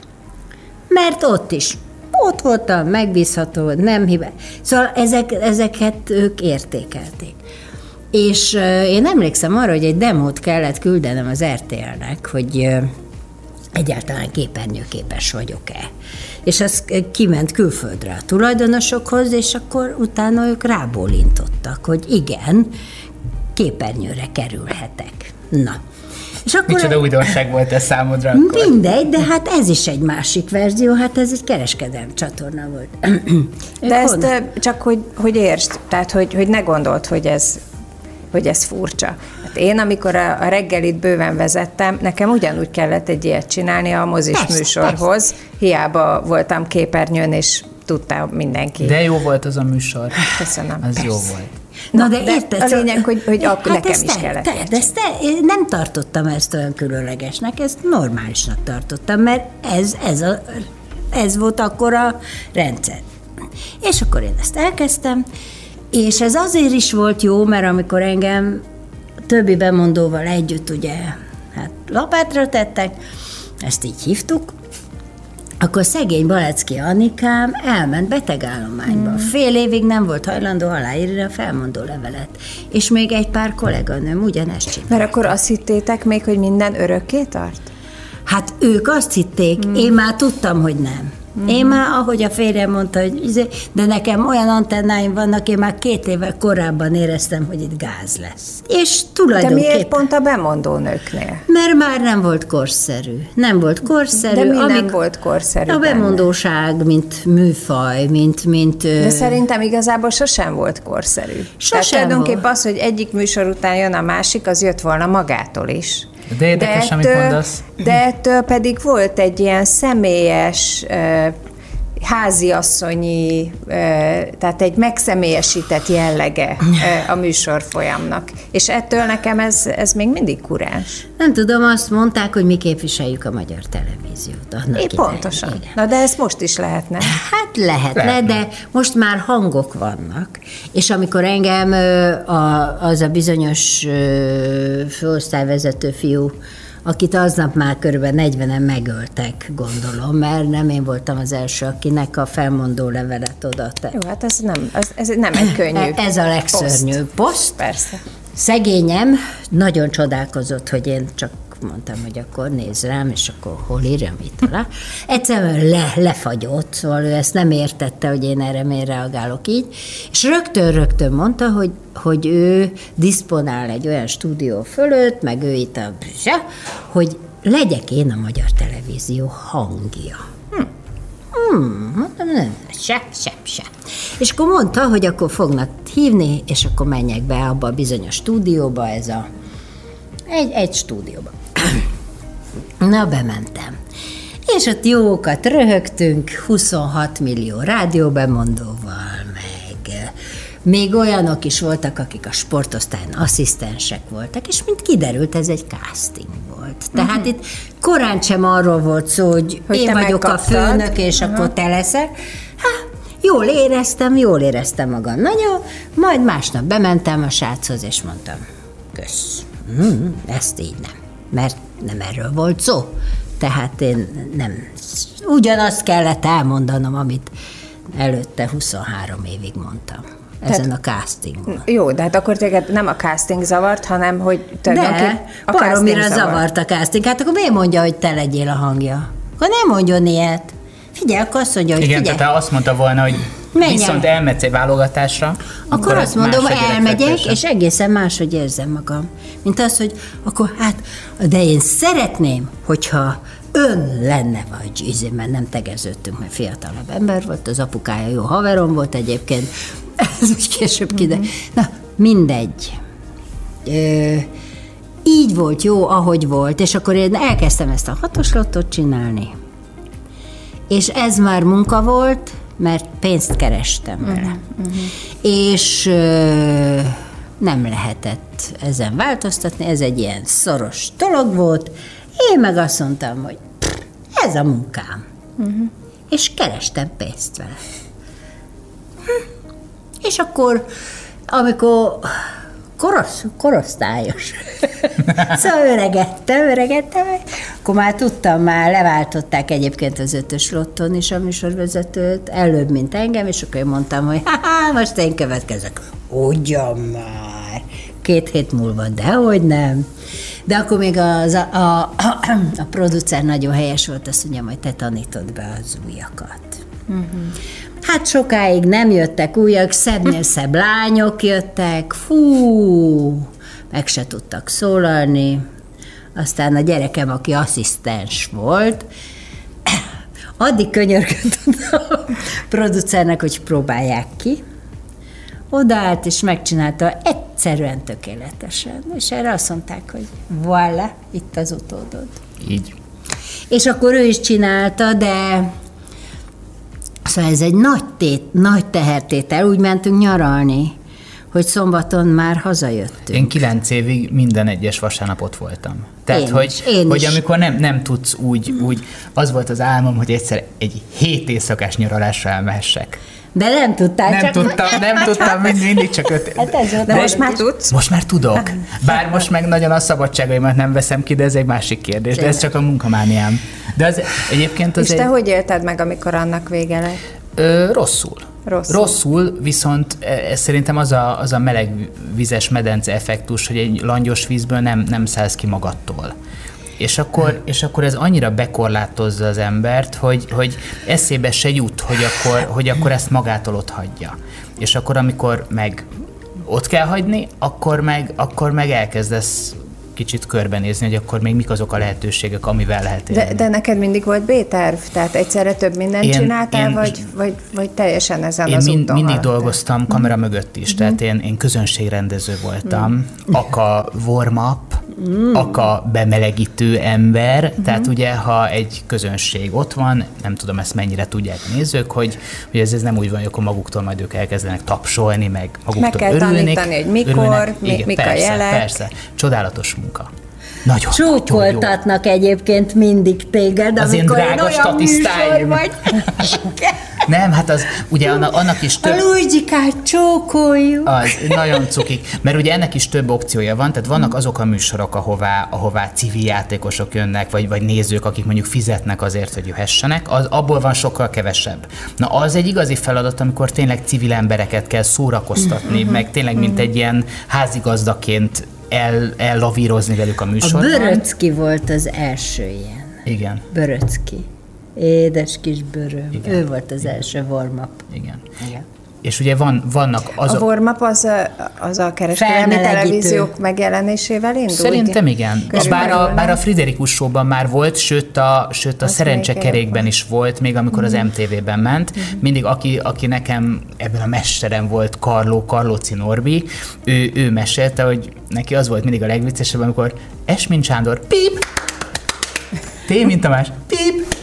Mert ott is ott voltam, megbízható, nem hiba. Szóval ezek, ezeket ők értékelték. És én emlékszem arra, hogy egy demót kellett küldenem az RTL-nek, hogy egyáltalán képernyőképes vagyok-e. És az kiment külföldre a tulajdonosokhoz, és akkor utána ők rábólintottak, hogy igen, képernyőre kerülhetek. Na, és akkor Micsoda újdonság volt ez számodra akkor? Mindegy, de hát ez is egy másik verzió, hát ez egy kereskedelmi csatorna volt. de ezt honnan? csak, hogy, hogy értsd, tehát hogy, hogy ne gondolt, hogy ez, hogy ez furcsa. Hát én, amikor a, a reggelit bőven vezettem, nekem ugyanúgy kellett egy ilyet csinálni a mozis persze, műsorhoz. Persze. Hiába voltam képernyőn, és tudta mindenki. De jó volt az a műsor. Köszönöm. Az persze. jó volt. Na, de, de érted? A szóval- lényeg, hogy, hogy hát nekem is te, kellett te, De ezt te, én nem tartottam ezt olyan különlegesnek, ezt normálisnak tartottam, mert ez, ez, a, ez volt akkor a rendszer. És akkor én ezt elkezdtem, és ez azért is volt jó, mert amikor engem többi bemondóval együtt ugye hát lapátra tettek, ezt így hívtuk, akkor szegény Balecki Anikám elment betegállományba. Hmm. Fél évig nem volt hajlandó aláírni a felmondó levelet. És még egy pár kolléganőm ugyanezt csinált. Mert akkor azt hittétek még, hogy minden örökké tart? Hát ők azt hitték, hmm. én már tudtam, hogy nem. Mm. Én már, ahogy a férjem mondta, hogy izé, de nekem olyan antennáim vannak, én már két éve korábban éreztem, hogy itt gáz lesz. És tulajdonképpen... De miért pont a bemondó nőknél? Mert már nem volt korszerű. Nem volt korszerű. De mi amik, nem volt korszerű? A bemondóság, mint műfaj, mint... mint de szerintem igazából sosem volt korszerű. Sosem Tehát tulajdonképpen volt. az, hogy egyik műsor után jön a másik, az jött volna magától is. De érdekes, de ettől, amit mondasz. De ettől pedig volt egy ilyen személyes háziasszonyi, tehát egy megszemélyesített jellege a műsor folyamnak. És ettől nekem ez, ez még mindig kurás. Nem tudom, azt mondták, hogy mi képviseljük a magyar televíziót. Annak é, pontosan. Igen. Na de ezt most is lehetne. Hát lehet, lehet, de most már hangok vannak. És amikor engem a, az a bizonyos főosztályvezető fiú akit aznap már körülbelül 40-en megöltek, gondolom, mert nem én voltam az első, akinek a felmondó levelet odaadta. Jó, hát ez nem, ez, ez nem egy könnyű Ez a legszörnyűbb poszt. poszt. Persze. Szegényem nagyon csodálkozott, hogy én csak mondtam, hogy akkor nézz rám, és akkor hol írjam itt alá. Egyszerűen le, lefagyott, szóval ő ezt nem értette, hogy én erre miért reagálok így, és rögtön-rögtön mondta, hogy, hogy ő diszponál egy olyan stúdió fölött, meg ő itt a hogy legyek én a magyar televízió hangja. Hm. Hmm, mondtam, nem, se, se, se. És akkor mondta, hogy akkor fognak hívni, és akkor menjek be abba a bizonyos stúdióba, ez a egy, egy stúdióba. Na, bementem. És ott jókat röhögtünk, 26 millió rádióbemondóval, meg még olyanok is voltak, akik a sportosztályon asszisztensek voltak, és mint kiderült, ez egy casting volt. Tehát uh-huh. itt korán sem arról volt szó, hogy, hogy én vagyok megkaptad. a főnök, és uh-huh. akkor te leszel. Hát, jól éreztem, jól éreztem magam nagyon, majd másnap bementem a sráchoz, és mondtam, kösz, mm, ezt így nem mert nem erről volt szó. Tehát én nem, ugyanazt kellett elmondanom, amit előtte 23 évig mondtam ezen Tehát, a castingon. Jó, de hát akkor téged nem a casting zavart, hanem hogy De, a baromira zavart a casting. Hát akkor miért mondja, hogy te legyél a hangja? Akkor nem mondjon ilyet. Figyelj, akkor azt mondja, hogy Igen, figyelj. tehát azt mondta volna, hogy Menjen. viszont elmetsz egy válogatásra. Akkor, akkor azt mondom, hogy elmegyek, és egészen máshogy érzem magam. Mint az, hogy akkor hát, de én szeretném, hogyha ön lenne, vagy izé, mert nem tegeződtünk, mert fiatalabb ember volt, az apukája jó haverom volt egyébként, ez úgy később kide. Mm-hmm. Na, mindegy. Ö, így volt jó, ahogy volt, és akkor én elkezdtem ezt a hatos lottot csinálni, és ez már munka volt, mert pénzt kerestem vele. Uh-huh. És ö, nem lehetett ezen változtatni, ez egy ilyen szoros dolog volt. Én meg azt mondtam, hogy ez a munkám. Uh-huh. És kerestem pénzt vele. Hm. És akkor, amikor korosz, korosztályos. szóval öregettem, öregettem, akkor már tudtam, már leváltották egyébként az ötös lotton is a műsorvezetőt, előbb, mint engem, és akkor én mondtam, hogy ha most én következek. Ugyan már, két hét múlva, dehogy nem. De akkor még az, a, a, a, a producer nagyon helyes volt, azt mondja, hogy te tanítod be az újakat. Uh-huh. Hát sokáig nem jöttek újak, szebbnél szebb lányok jöttek, fú, meg se tudtak szólalni. Aztán a gyerekem, aki asszisztens volt, addig könyörgött a producernek, hogy próbálják ki. Odaállt és megcsinálta egyszerűen tökéletesen. És erre azt mondták, hogy voilà, itt az utódod. Így. És akkor ő is csinálta, de Szóval ez egy nagy, tét, nagy tehertétel, úgy mentünk nyaralni, hogy szombaton már hazajöttünk. Én kilenc évig minden egyes vasárnap ott voltam. Tehát, Én hogy, is, én hogy is. amikor nem, nem tudsz úgy, úgy, az volt az álmom, hogy egyszer egy hét éjszakás nyaralásra elmehessek. De nem tudtál, Nem csak tudtam, nem tudtam, mind, mindig csak öt. Hát ez volt De most már tudsz? Most már tudok. Bár most meg nagyon a szabadságaimat nem veszem ki, de ez egy másik kérdés. De ez csak a munkamániám. De az egyébként az És te egy... hogy élted meg, amikor annak vége lett? Ö, rosszul. Rosszul. Rosszul, viszont ez szerintem az a, az a meleg vizes medence effektus, hogy egy langyos vízből nem, nem szállsz ki magadtól. És akkor, és akkor ez annyira bekorlátozza az embert, hogy, hogy eszébe se jut, hogy akkor, hogy akkor ezt magától ott hagyja. És akkor, amikor meg ott kell hagyni, akkor meg, akkor meg elkezdesz kicsit körbenézni, hogy akkor még mik azok a lehetőségek, amivel lehet élni. De, de neked mindig volt B-terv? Tehát egyszerre több mindent Én- csináltál, én- vagy, vagy, vagy teljesen ezen Én az mind, úton mindig haladtál? dolgoztam kamera mögött is, tehát én, én közönségrendező voltam, aka warm-up, aka bemelegítő ember, tehát ugye, ha egy közönség ott van, nem tudom ezt mennyire tudják a nézők, hogy, hogy ez, ez nem úgy van, hogy akkor maguktól majd ők elkezdenek tapsolni, meg maguktól Meg kell örülni. tanítani, hogy mikor, mi- mik a persze, jelek. Persze, csodálatos munka. Nagyon, nagyon jó. Csókoltatnak egyébként mindig téged, Az én amikor drága egy olyan statisztáim. műsor vagy. Nem, hát az ugye annak, annak is A több... Luigi-kát csókoljuk. Az nagyon cukik, mert ugye ennek is több opciója van, tehát vannak azok a műsorok, ahová, ahová civil játékosok jönnek, vagy, vagy nézők, akik mondjuk fizetnek azért, hogy jöhessenek, az, abból van sokkal kevesebb. Na az egy igazi feladat, amikor tényleg civil embereket kell szórakoztatni, meg tényleg mint egy ilyen házigazdaként el, ellavírozni velük a A műsorban. Böröcki volt az első ilyen. Igen, Böröcki. Édes kis bőröm. Igen. Ő volt az első warm-up. igen. Igen. És ugye van, vannak A azok... warm-up az a, az a kereskedelmi televíziók megjelenésével indul? Szerintem igen. És bár a, Körülbelül, bár a? Friderikus show már volt, sőt a, sőt a Az szerencsekerékben is volt, még amikor az MTV-ben ment. Mindig aki, aki nekem ebben a mesterem volt, Karló, Karlóci Norbi, ő, ő mesélte, hogy neki az volt mindig a legviccesebb, amikor Esmin Sándor, pip! T, mint Tamás, pip!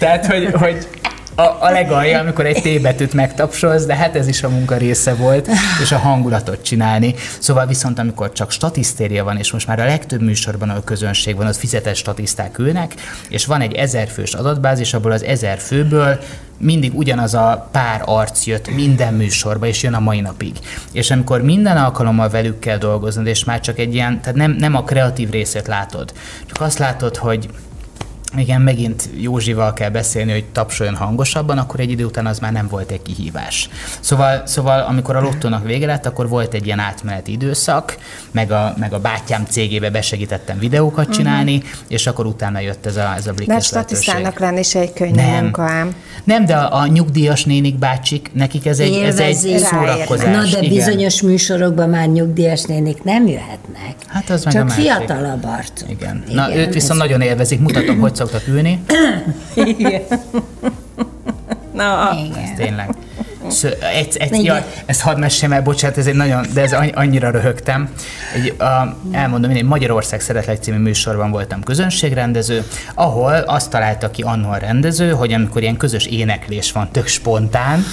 Tehát, hogy, hogy a, a legalja, amikor egy T betűt megtapsolsz, de hát ez is a munka része volt, és a hangulatot csinálni. Szóval viszont amikor csak statisztéria van, és most már a legtöbb műsorban, ahol közönség van, az fizetett statiszták ülnek, és van egy ezer fős adatbázis, abból az ezer főből mindig ugyanaz a pár arc jött minden műsorba, és jön a mai napig. És amikor minden alkalommal velük kell dolgoznod, és már csak egy ilyen, tehát nem, nem a kreatív részét látod, csak azt látod, hogy igen, megint Józsival kell beszélni, hogy tapsoljon hangosabban, akkor egy idő után az már nem volt egy kihívás. Szóval, szóval amikor a lottónak vége lett, akkor volt egy ilyen átmeneti időszak, meg a, meg a bátyám cégébe besegítettem videókat csinálni, uh-huh. és akkor utána jött ez a, ez a blikkes lehetőség. statisztának lenni se egy könnyű Nem. munka ám. Nem, de a, a nyugdíjas nénik bácsik, nekik ez egy, ez egy Élvezik. szórakozás. Na de igen. bizonyos műsorokban már nyugdíjas nénik nem jöhetnek. Hát az meg Csak a másik. fiatalabb arcok. Igen. Na, őt viszont nagyon élvezik. Mutatom, hogy szoktak ülni. Igen. Na, Igen. Tényleg. Szö, egy, egy, ja, ezt hadd meséljem el, bocsánat, ez egy nagyon, de ez anny- annyira röhögtem. Egy, a, elmondom, én egy Magyarország Szeretlek című műsorban voltam közönségrendező, ahol azt találta ki annó a rendező, hogy amikor ilyen közös éneklés van, tök spontán,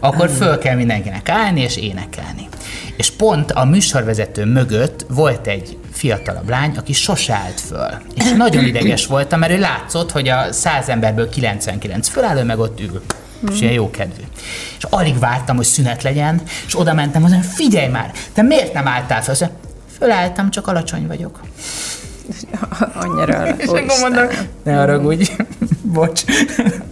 akkor föl kell mindenkinek állni és énekelni. És pont a műsorvezető mögött volt egy fiatalabb lány, aki sose állt föl. És nagyon ideges voltam, mert ő látszott, hogy a száz emberből 99 föláll, ő meg ott ül. És ilyen jó kedvű. És alig vártam, hogy szünet legyen, és oda mentem, mondom, figyelj már, te miért nem álltál fel? Mondja, Fölálltam, csak alacsony vagyok. annyira És akkor mondom, ne haragudj, bocs,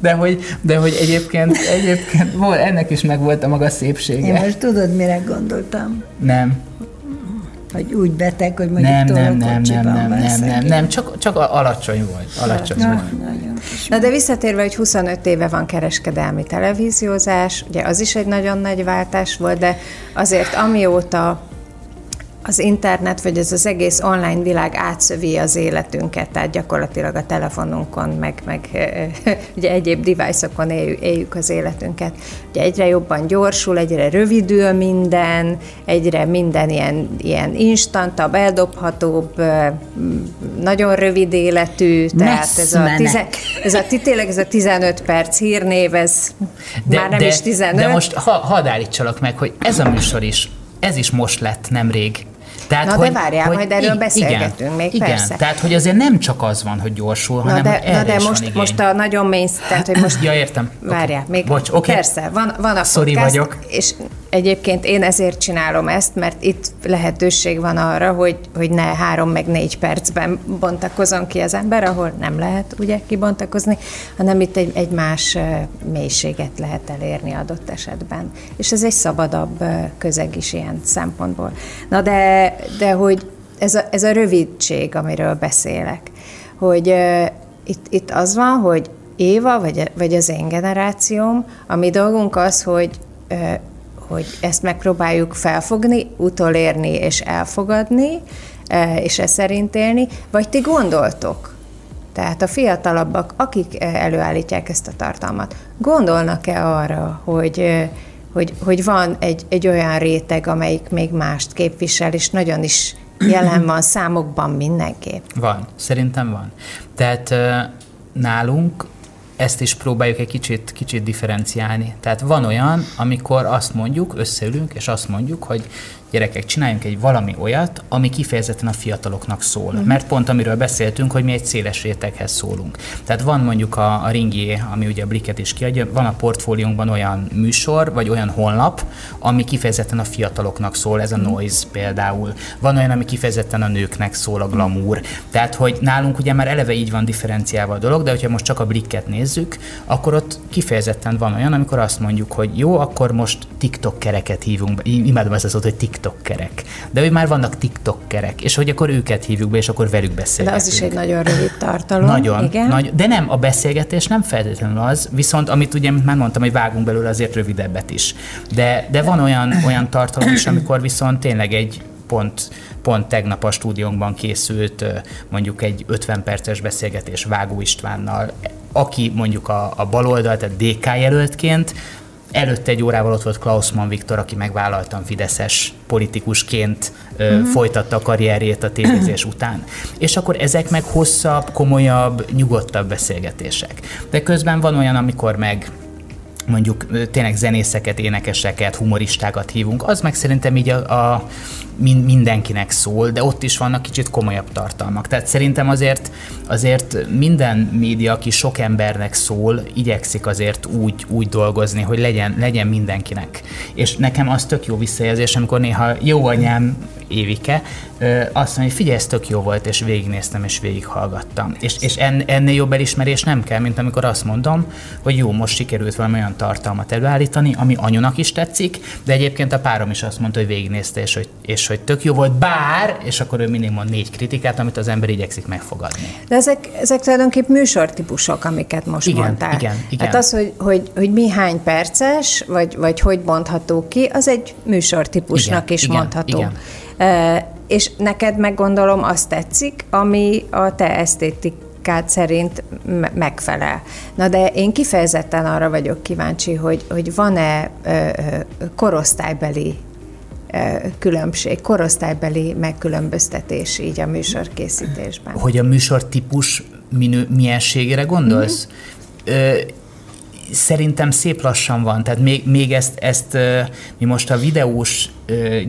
de hogy, de hogy egyébként, egyébként volt, ennek is meg volt a maga Én szépsége. most tudod, mire gondoltam? Nem. Vagy úgy beteg, hogy mondjuk Nem, nem, nem, nem, nem, nem, nem, nem, csak, csak alacsony volt. Alacsony Na, volt. Na de visszatérve, hogy 25 éve van kereskedelmi televíziózás, ugye az is egy nagyon nagy váltás volt, de azért amióta az internet, vagy ez az egész online világ átszövi az életünket, tehát gyakorlatilag a telefonunkon, meg, meg ugye egyéb device-okon éljük, az életünket. Ugye egyre jobban gyorsul, egyre rövidül minden, egyre minden ilyen, ilyen instantabb, eldobhatóbb, nagyon rövid életű, tehát ez a, tize, ez a tényleg ez a 15 perc hírnév, ez De, már nem de, is 15. De most ha, hadd állítsalak meg, hogy ez a műsor is, ez is most lett nemrég. Tehát, Na de várjál, majd erről beszélgetünk igen, még, igen, persze. tehát hogy azért nem csak az van, hogy gyorsul, Na hanem de, hogy na erre de is van most, igény. most a nagyon mély, tehát hogy most... Ja, értem. Várjál, Oké. még Bocs, oké. persze, van, van a Sorry podcast, vagyok. és egyébként én ezért csinálom ezt, mert itt lehetőség van arra, hogy, hogy ne három meg négy percben bontakozon ki az ember, ahol nem lehet ugye kibontakozni, hanem itt egy, egy más mélységet lehet elérni adott esetben. És ez egy szabadabb közeg is ilyen szempontból. Na de, de hogy ez a, ez a rövidség, amiről beszélek, hogy ö, itt, itt az van, hogy Éva, vagy, vagy az én generációm, a mi dolgunk az, hogy, ö, hogy ezt megpróbáljuk felfogni, utolérni és elfogadni, ö, és ezt szerint élni, vagy ti gondoltok, tehát a fiatalabbak, akik ö, előállítják ezt a tartalmat, gondolnak-e arra, hogy, ö, hogy, hogy van egy, egy olyan réteg, amelyik még mást képvisel, és nagyon is jelen van számokban mindenképp. Van, szerintem van. Tehát nálunk ezt is próbáljuk egy kicsit, kicsit differenciálni. Tehát van olyan, amikor azt mondjuk, összeülünk, és azt mondjuk, hogy gyerekek, csináljunk egy valami olyat, ami kifejezetten a fiataloknak szól. Uh-huh. Mert pont amiről beszéltünk, hogy mi egy széles réteghez szólunk. Tehát van mondjuk a, a Ringié, ami ugye a Bliket is kiadja, van a portfóliónkban olyan műsor, vagy olyan honlap, ami kifejezetten a fiataloknak szól, ez a Noise például. Van olyan, ami kifejezetten a nőknek szól, a glamour. Tehát, hogy nálunk ugye már eleve így van differenciálva a dolog, de hogyha most csak a Blikket nézzük, akkor ott kifejezetten van olyan, amikor azt mondjuk, hogy jó, akkor most TikTok-kereket hívunk be. Im- Imádom ezt az szót, hogy TikTok-kerek. De hogy már vannak TikTok-kerek, és hogy akkor őket hívjuk be, és akkor velük De beszélgetünk. az is egy nagyon rövid tartalom. Nagyon, igen. Nagy, de nem, a beszélgetés nem feltétlenül az, viszont amit ugye már mondtam, hogy vágunk belőle azért rövidebbet is. De, de van olyan, olyan tartalom is, amikor viszont tényleg egy pont, pont tegnap a stúdiónkban készült mondjuk egy 50 perces beszélgetés Vágó Istvánnal, aki mondjuk a, a baloldal, tehát DK jelöltként, Előtte egy órával ott volt Klausmann Viktor, aki megvállaltan fideszes politikusként ö, uh-huh. folytatta a karrierjét a tévézés után. És akkor ezek meg hosszabb, komolyabb, nyugodtabb beszélgetések. De közben van olyan, amikor meg mondjuk tényleg zenészeket, énekeseket, humoristákat hívunk, az meg szerintem így a, a min- mindenkinek szól, de ott is vannak kicsit komolyabb tartalmak. Tehát szerintem azért, azért minden média, aki sok embernek szól, igyekszik azért úgy, úgy dolgozni, hogy legyen, legyen mindenkinek. És nekem az tök jó visszajelzés, amikor néha jó anyám Évike, azt mondja, hogy figyelj, ez tök jó volt, és végignéztem, és végighallgattam. És, és en, ennél jobb elismerés nem kell, mint amikor azt mondom, hogy jó, most sikerült valami olyan tartalmat előállítani, ami anyunak is tetszik, de egyébként a párom is azt mondta, hogy végignézte, és hogy, és hogy tök jó volt, bár, és akkor ő mindig mond négy kritikát, amit az ember igyekszik megfogadni. De ezek, ezek tulajdonképp műsortípusok, amiket most Igen, mondtál. igen, igen. Hát az, hogy, hogy, hogy mi hány perces, vagy, vagy hogy bontható ki, az egy műsortípusnak Igen, is igen, mondható. igen. E, és neked meg gondolom azt tetszik, ami a te esztétikád szerint me- megfelel. Na de én kifejezetten arra vagyok kíváncsi, hogy, hogy van-e ö, korosztálybeli különbség, korosztálybeli megkülönböztetés így a műsorkészítésben. Hogy a műsor típus minő, mienségére gondolsz? Mm-hmm. Szerintem szép lassan van, tehát még, még ezt, ezt mi most a videós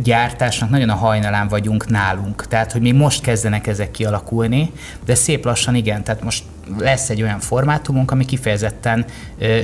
gyártásnak nagyon a hajnalán vagyunk nálunk, tehát hogy még most kezdenek ezek kialakulni, de szép lassan igen, tehát most lesz egy olyan formátumunk, ami kifejezetten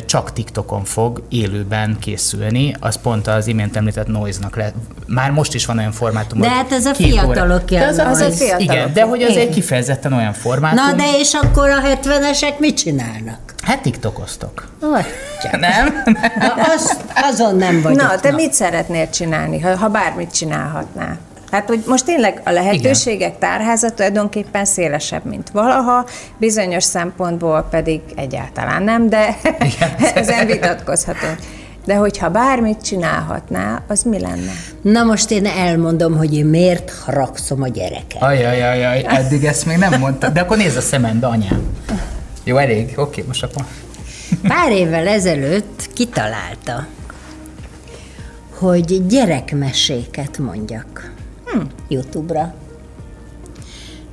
csak TikTokon fog élőben készülni, az pont az imént említett Noise-nak lehet. Már most is van olyan formátum, De hát ez a két óra- az, az, az fiatalok. igen, de hogy az Igen. egy kifejezetten olyan formátum. Na de és akkor a 70-esek mit csinálnak? Hát TikTokoztok. Atya. Nem? Na, az, azon nem vagyok. Na, te mit szeretnél csinálni, ha, ha bármit csinálhatnál? Hát, hogy most tényleg a lehetőségek Igen. tárháza tulajdonképpen szélesebb, mint valaha, bizonyos szempontból pedig egyáltalán nem, de ezen vitatkozhatunk. De hogyha bármit csinálhatná, az mi lenne? Na most én elmondom, hogy én miért haragszom a gyereket. Ajajajaj, eddig ezt még nem mondta. De akkor nézz a szemembe, anyám. Jó, elég? Oké, most akkor... Pár évvel ezelőtt kitalálta, hogy gyerekmeséket mondjak hm. YouTube-ra.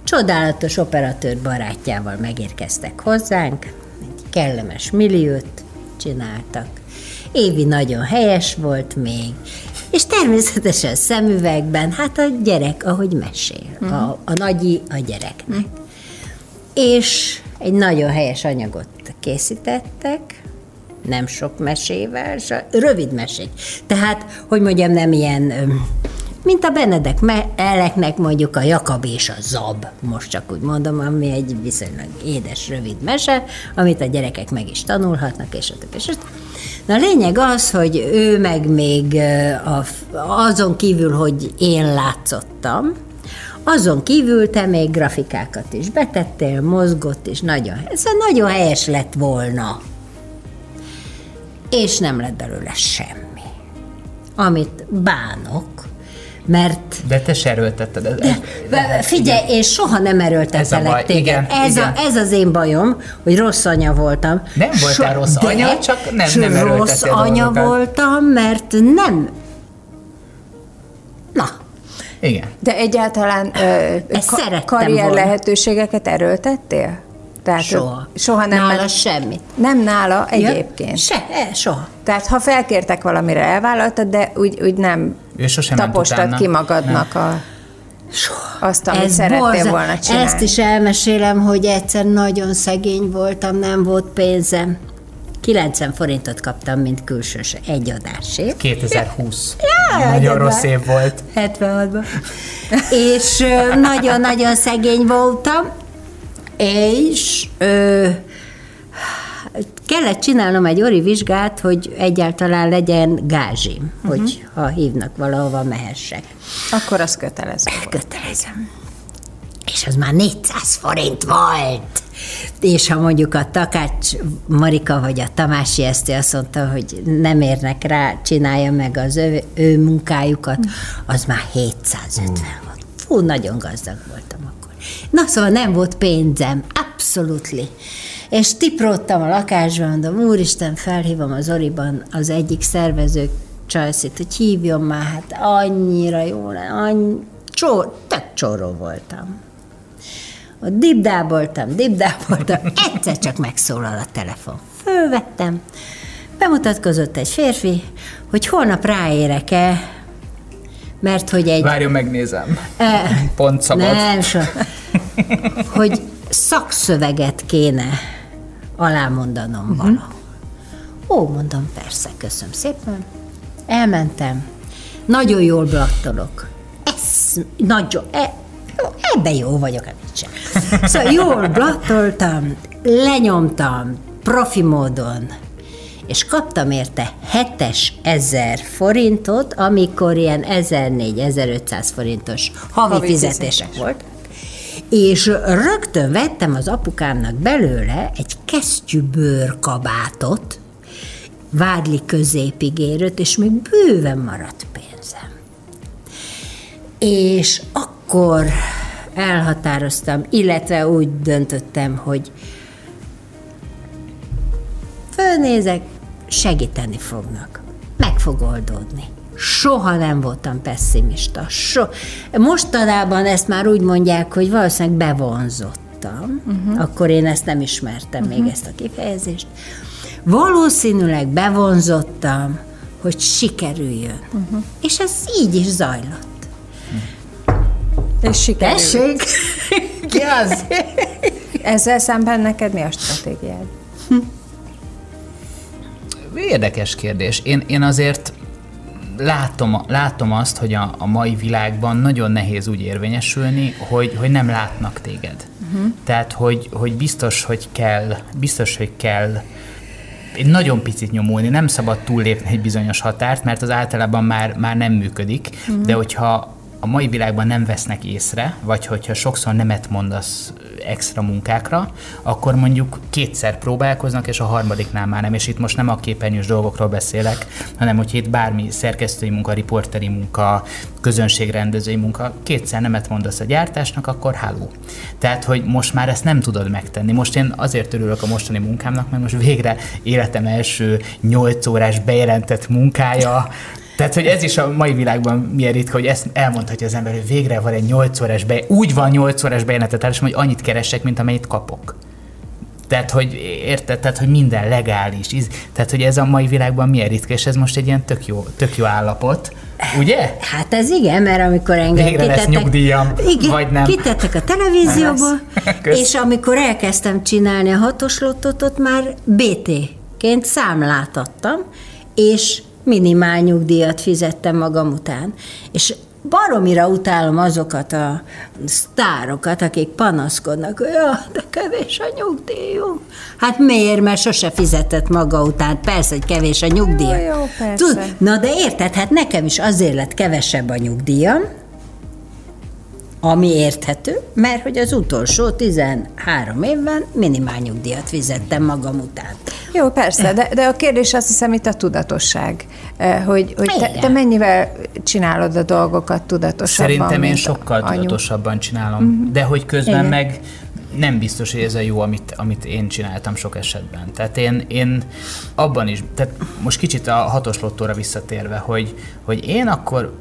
Csodálatos operatőr barátjával megérkeztek hozzánk, egy kellemes milliót csináltak. Évi nagyon helyes volt még, és természetesen szemüvegben, hát a gyerek, ahogy mesél, uh-huh. a, a nagyi a gyereknek. Uh-huh. És egy nagyon helyes anyagot készítettek, nem sok mesével, rövid mesék. Tehát, hogy mondjam, nem ilyen, mint a Benedek Eleknek mondjuk a Jakab és a Zab, most csak úgy mondom, ami egy viszonylag édes, rövid mese, amit a gyerekek meg is tanulhatnak, és a többi. És Na a lényeg az, hogy ő meg még a, azon kívül, hogy én látszottam, azon kívül te még grafikákat is betettél, mozgott, és nagyon, ez nagyon helyes lett volna. És nem lett belőle semmi. Amit bánok, mert... De te se erőltetted. Ez, ez, Figyelj, igen. én soha nem erőltettelek téged. Igen, ez, igen. A, ez az én bajom, hogy rossz anya voltam. Nem voltál so, rossz anya, csak nem, nem rossz anya voltam, mert nem... Igen. De egyáltalán ö, ka- karrier volna. lehetőségeket erőltettél? Tehát soha. Soha nem nála ment, semmit. Nem nála egyébként? Ja, se, e, soha. Tehát ha felkértek valamire, elvállaltad, de úgy, úgy nem ő sosem tapostad ki magadnak nem. a Soha. azt, amit Ez szerettél borza. volna csinálni. Ezt is elmesélem, hogy egyszer nagyon szegény voltam, nem volt pénzem. 90 forintot kaptam, mint külsős egy adásért. 2020. Ja, nagyon rossz év volt. 76-ban. és nagyon-nagyon szegény voltam, és ö, kellett csinálnom egy ori vizsgát, hogy egyáltalán legyen gázsim, uh-huh. hogy ha hívnak valahova, mehessek. Akkor az kötelező Kötelező. És az már 400 forint volt. És ha mondjuk a Takács Marika vagy a Tamási Eszti azt mondta, hogy nem érnek rá, csinálja meg az ő, ő munkájukat, az már 750 volt. Fú, nagyon gazdag voltam akkor. Na szóval nem volt pénzem, absolutely. És tipróttam a lakásban, mondom, úristen, felhívom az Oriban az egyik szervező csajszit, hogy hívjon már, hát annyira jó annyi, csor, tök csóró voltam. Ott dibdáboltam, dibdáboltam, egyszer csak megszólal a telefon. Fölvettem, bemutatkozott egy férfi, hogy holnap ráérek-e, mert hogy egy... Várjon, megnézem. E, Pont szabad. Nem, so, hogy szakszöveget kéne alámondanom uh-huh. valahol. Ó, mondom, persze, köszönöm szépen. Elmentem. Nagyon jól blattolok. Ez nagyon, e, ebben jó vagyok, sem. Szóval jól blattoltam, lenyomtam, profi módon, és kaptam érte 7000 forintot, amikor ilyen 1400-1500 forintos havi, havi fizetések volt. És rögtön vettem az apukámnak belőle egy kesztyűbőr kabátot, vádli középig érőt, és még bőven maradt pénzem. És akkor elhatároztam, illetve úgy döntöttem, hogy fölnézek, segíteni fognak. Meg fog oldódni. Soha nem voltam pessimista. So. Mostanában ezt már úgy mondják, hogy valószínűleg bevonzottam. Uh-huh. Akkor én ezt nem ismertem uh-huh. még ezt a kifejezést. Valószínűleg bevonzottam, hogy sikerüljön. Uh-huh. És ez így is zajlott. És sikerült. Tessék! Ki az? Ezzel szemben neked mi a stratégiád? Érdekes kérdés. Én, én azért látom, látom azt, hogy a, a mai világban nagyon nehéz úgy érvényesülni, hogy, hogy nem látnak téged. Uh-huh. Tehát, hogy, hogy biztos, hogy kell, biztos, hogy kell egy nagyon picit nyomulni, nem szabad túllépni egy bizonyos határt, mert az általában már, már nem működik, uh-huh. de hogyha a mai világban nem vesznek észre, vagy hogyha sokszor nemet mondasz extra munkákra, akkor mondjuk kétszer próbálkoznak, és a harmadiknál már nem. És itt most nem a képernyős dolgokról beszélek, hanem hogy itt bármi szerkesztői munka, riporteri munka, közönségrendezői munka, kétszer nemet mondasz a gyártásnak, akkor háló. Tehát, hogy most már ezt nem tudod megtenni. Most én azért örülök a mostani munkámnak, mert most végre életem első 8 órás bejelentett munkája, tehát, hogy ez is a mai világban milyen ritka, hogy ezt elmondhatja az ember, hogy végre van egy 8 órás be, úgy van 8 órás bejelentetés, hogy annyit keresek, mint amennyit kapok. Tehát, hogy érted, tehát, hogy minden legális. Tehát, hogy ez a mai világban milyen ritka, és ez most egy ilyen tök jó, tök jó állapot. Ugye? Hát ez igen, mert amikor engem Végre lesz nyugdíjam, igen, vagy nem. kitettek a televízióba, és amikor elkezdtem csinálni a hatos lottot, ott már BT-ként számlátottam, és minimál nyugdíjat fizettem magam után. És baromira utálom azokat a sztárokat, akik panaszkodnak, hogy ja, de kevés a nyugdíjunk. Hát miért? Mert sose fizetett maga után. Persze, hogy kevés a nyugdíj. Jó, jó, persze. Tud, na de érted, hát nekem is azért lett kevesebb a nyugdíjam, ami érthető, mert hogy az utolsó 13 évben minimál nyugdíjat fizettem magam után. Jó, persze, de, de a kérdés azt hiszem itt a tudatosság, eh, hogy, hogy te, te mennyivel csinálod a dolgokat tudatosabban. Szerintem én sokkal anyu. tudatosabban csinálom, uh-huh. de hogy közben Igen. meg nem biztos, hogy ez a jó, amit, amit én csináltam sok esetben. Tehát én, én abban is, tehát most kicsit a hatos lottóra visszatérve, hogy, hogy én akkor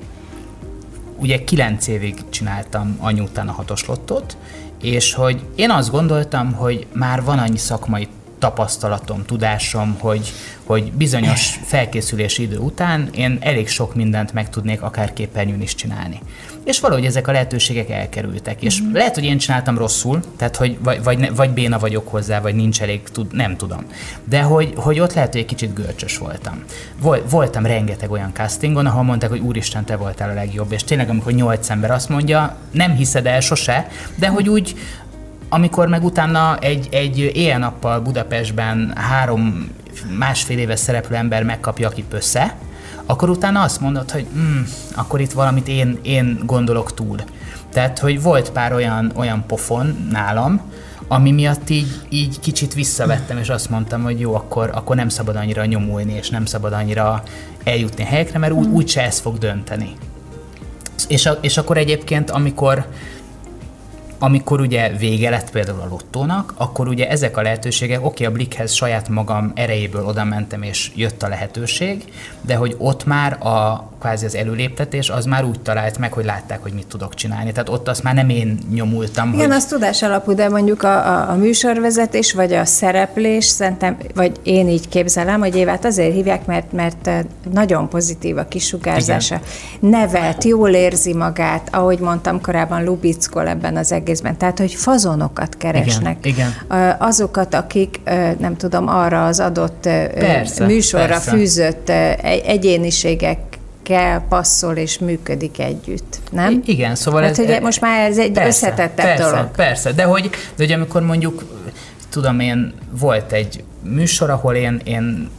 ugye kilenc évig csináltam anyu után a hatos lottot, és hogy én azt gondoltam, hogy már van annyi szakmai tapasztalatom, tudásom, hogy, hogy bizonyos felkészülési idő után én elég sok mindent meg tudnék akár képernyőn is csinálni. És valahogy ezek a lehetőségek elkerültek. És mm-hmm. lehet, hogy én csináltam rosszul, tehát hogy vagy, vagy, vagy béna vagyok hozzá, vagy nincs elég, tud, nem tudom. De hogy, hogy ott lehet, hogy egy kicsit görcsös voltam. Vol, voltam rengeteg olyan castingon, ahol mondták, hogy úristen, te voltál a legjobb. És tényleg, amikor nyolc ember azt mondja, nem hiszed el sose, de hogy úgy, amikor meg utána egy, egy éjjel-nappal Budapestben három másfél éves szereplő ember megkapja, aki össze, akkor utána azt mondod, hogy mm, akkor itt valamit én, én gondolok túl. Tehát, hogy volt pár olyan, olyan pofon nálam, ami miatt így, így kicsit visszavettem, és azt mondtam, hogy jó, akkor, akkor nem szabad annyira nyomulni, és nem szabad annyira eljutni helyekre, mert úgy, úgyse ez fog dönteni. És, a, és akkor egyébként, amikor, amikor ugye vége lett például a lottónak, akkor ugye ezek a lehetőségek, oké, a Blickhez saját magam erejéből oda mentem, és jött a lehetőség, de hogy ott már a kvázi az előléptetés, az már úgy talált meg, hogy látták, hogy mit tudok csinálni. Tehát ott azt már nem én nyomultam. Igen, hogy... az tudás alapú, de mondjuk a, a, a műsorvezetés, vagy a szereplés, szerintem, vagy én így képzelem, hogy évet azért hívják, mert, mert nagyon pozitív a kisugárzása. Igen. Nevelt, jól érzi magát, ahogy mondtam korábban, lubickol ebben az egészben. Tehát, hogy fazonokat keresnek. Igen, igen. Azokat, akik, nem tudom, arra az adott persze, műsorra persze. fűzött egyéniségek kell, passzol és működik együtt, nem? I- igen, szóval hát, ez... hogy most már ez egy persze, összetettebb persze, dolog. Persze, de hogy, de hogy amikor mondjuk, tudom én, volt egy műsor, ahol én, én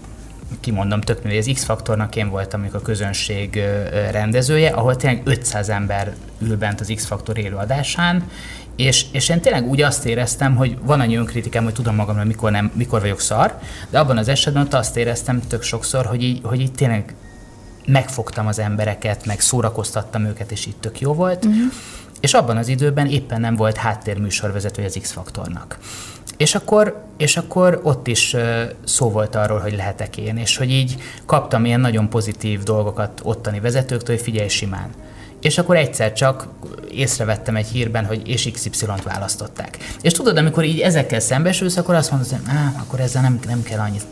kimondom tök hogy az X-faktornak én voltam amikor a közönség rendezője, ahol tényleg 500 ember ül bent az X-faktor élőadásán, és, és én tényleg úgy azt éreztem, hogy van annyi önkritikám, hogy tudom magamra, mikor, nem, mikor vagyok szar, de abban az esetben ott azt éreztem tök sokszor, hogy így, hogy így tényleg megfogtam az embereket, meg szórakoztattam őket, és itt tök jó volt. Uh-huh. És abban az időben éppen nem volt háttérműsorvezető az X-faktornak. És akkor, és akkor ott is szó volt arról, hogy lehetek én, és hogy így kaptam ilyen nagyon pozitív dolgokat ottani vezetőktől, hogy figyelj simán. És akkor egyszer csak észrevettem egy hírben, hogy és XY-t választották. És tudod, amikor így ezekkel szembesülsz, akkor azt mondod, hogy akkor ezzel nem, nem kell annyit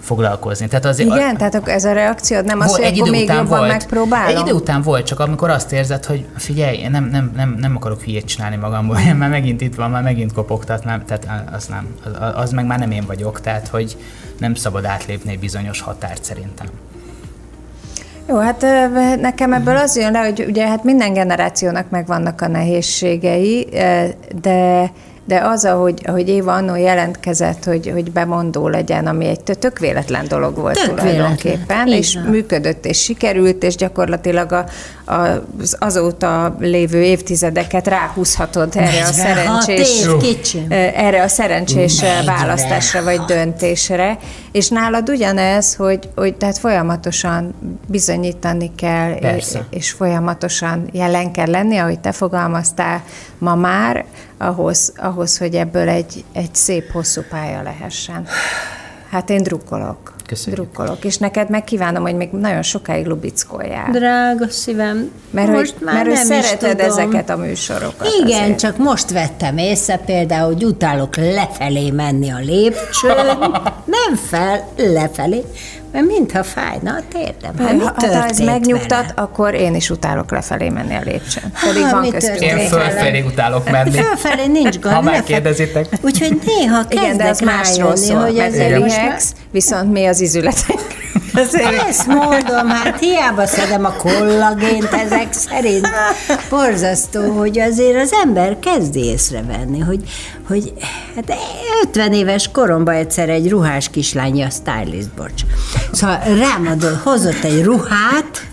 foglalkozni. Tehát azért, Igen, a, tehát ez a reakciód nem az, hogy egy akkor még jobban volt, megpróbálom? Egy idő után volt, csak amikor azt érzed, hogy figyelj, én nem, nem, nem, nem akarok hülyét csinálni magamból, én már megint itt van, már megint kopogtat, nem, tehát az nem, az, az meg már nem én vagyok, tehát hogy nem szabad átlépni egy bizonyos határt szerintem. Jó, hát nekem ebből az jön le, hogy ugye hát minden generációnak megvannak a nehézségei, de de az, ahogy, ahogy Éva annó jelentkezett, hogy, hogy bemondó legyen, ami egy tök véletlen dolog volt Tök tulajdonképpen, véletlen. és működött, és sikerült, és gyakorlatilag a, az azóta lévő évtizedeket ráhúzhatod erre a 46 szerencsés év, erre a szerencsés 46. választásra vagy döntésre, és nálad ugyanez, hogy, hogy tehát folyamatosan bizonyítani kell, Persze. és folyamatosan jelen kell lenni, ahogy te fogalmaztál ma már, ahhoz, ahhoz hogy ebből egy, egy szép, hosszú pálya lehessen. Hát én drukkolok. Köszönjük. Drukkolok. És neked meg kívánom, hogy még nagyon sokáig lubickoljál. Drága szívem, Mert, most hogy, már mert hogy nem is szereted tudom. ezeket a műsorokat. Igen, azért. csak most vettem észre például, hogy utálok lefelé menni a lépcsőn, nem fel, lefelé, mert mintha fájna a térdem. Hát mi ha, ha ez megnyugtat, vele? akkor én is utálok lefelé menni a lépcsőn. Pedig Ah, van köztünk Én fölfelé utálok menni. Fölfelé nincs gond. Ha már kérdezitek. Úgyhogy néha Igen, de az kezdek másról rájönni, szól, hogy elihegsz, viszont mi az izületek. Azért Ezt mondom, hát hiába szedem a kollagént ezek szerint. Borzasztó, hogy azért az ember kezd észrevenni, hogy, hogy hát 50 éves koromban egyszer egy ruhás kislány, a stylist, bocs. Szóval rám adott, hozott egy ruhát,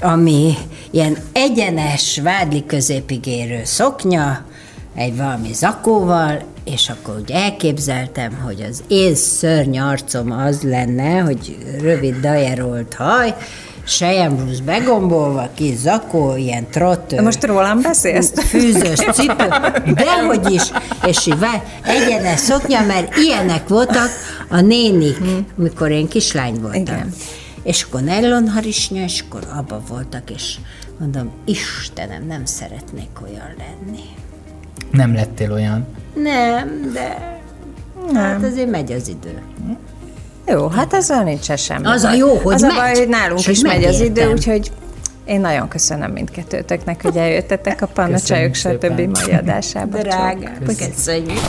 ami ilyen egyenes, vádli középig érő szoknya, egy valami zakóval, és akkor úgy elképzeltem, hogy az én szörny arcom az lenne, hogy rövid dajerolt haj, sejemblúz begombolva, kis zakó, ilyen trott, most rólam beszélsz? fűzős cipő, dehogy is, és így egyenes szoknya, mert ilyenek voltak a nénik, mikor én kislány voltam. Igen. És akkor nellonharisnya, és akkor abba voltak, és mondom, Istenem, nem szeretnék olyan lenni. Nem lettél olyan. Nem, de hát azért megy az idő. Jó, hát ezzel nincs semmi. Az a jó, hogy Az a megy, baj, hogy nálunk és is megy az idő, úgyhogy én nagyon köszönöm mindkettőtöknek, hogy eljöttetek a Panna Csajok, stb. mai adásába. Drága, köszönjük.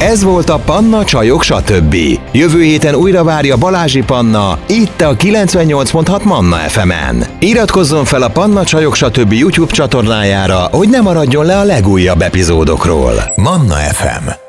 Ez volt a Panna Csajok stb. Jövő héten újra várja Balázsi Panna, itt a 98.6 Manna FM-en. Iratkozzon fel a Panna Csajok stb. YouTube csatornájára, hogy ne maradjon le a legújabb epizódokról. Manna FM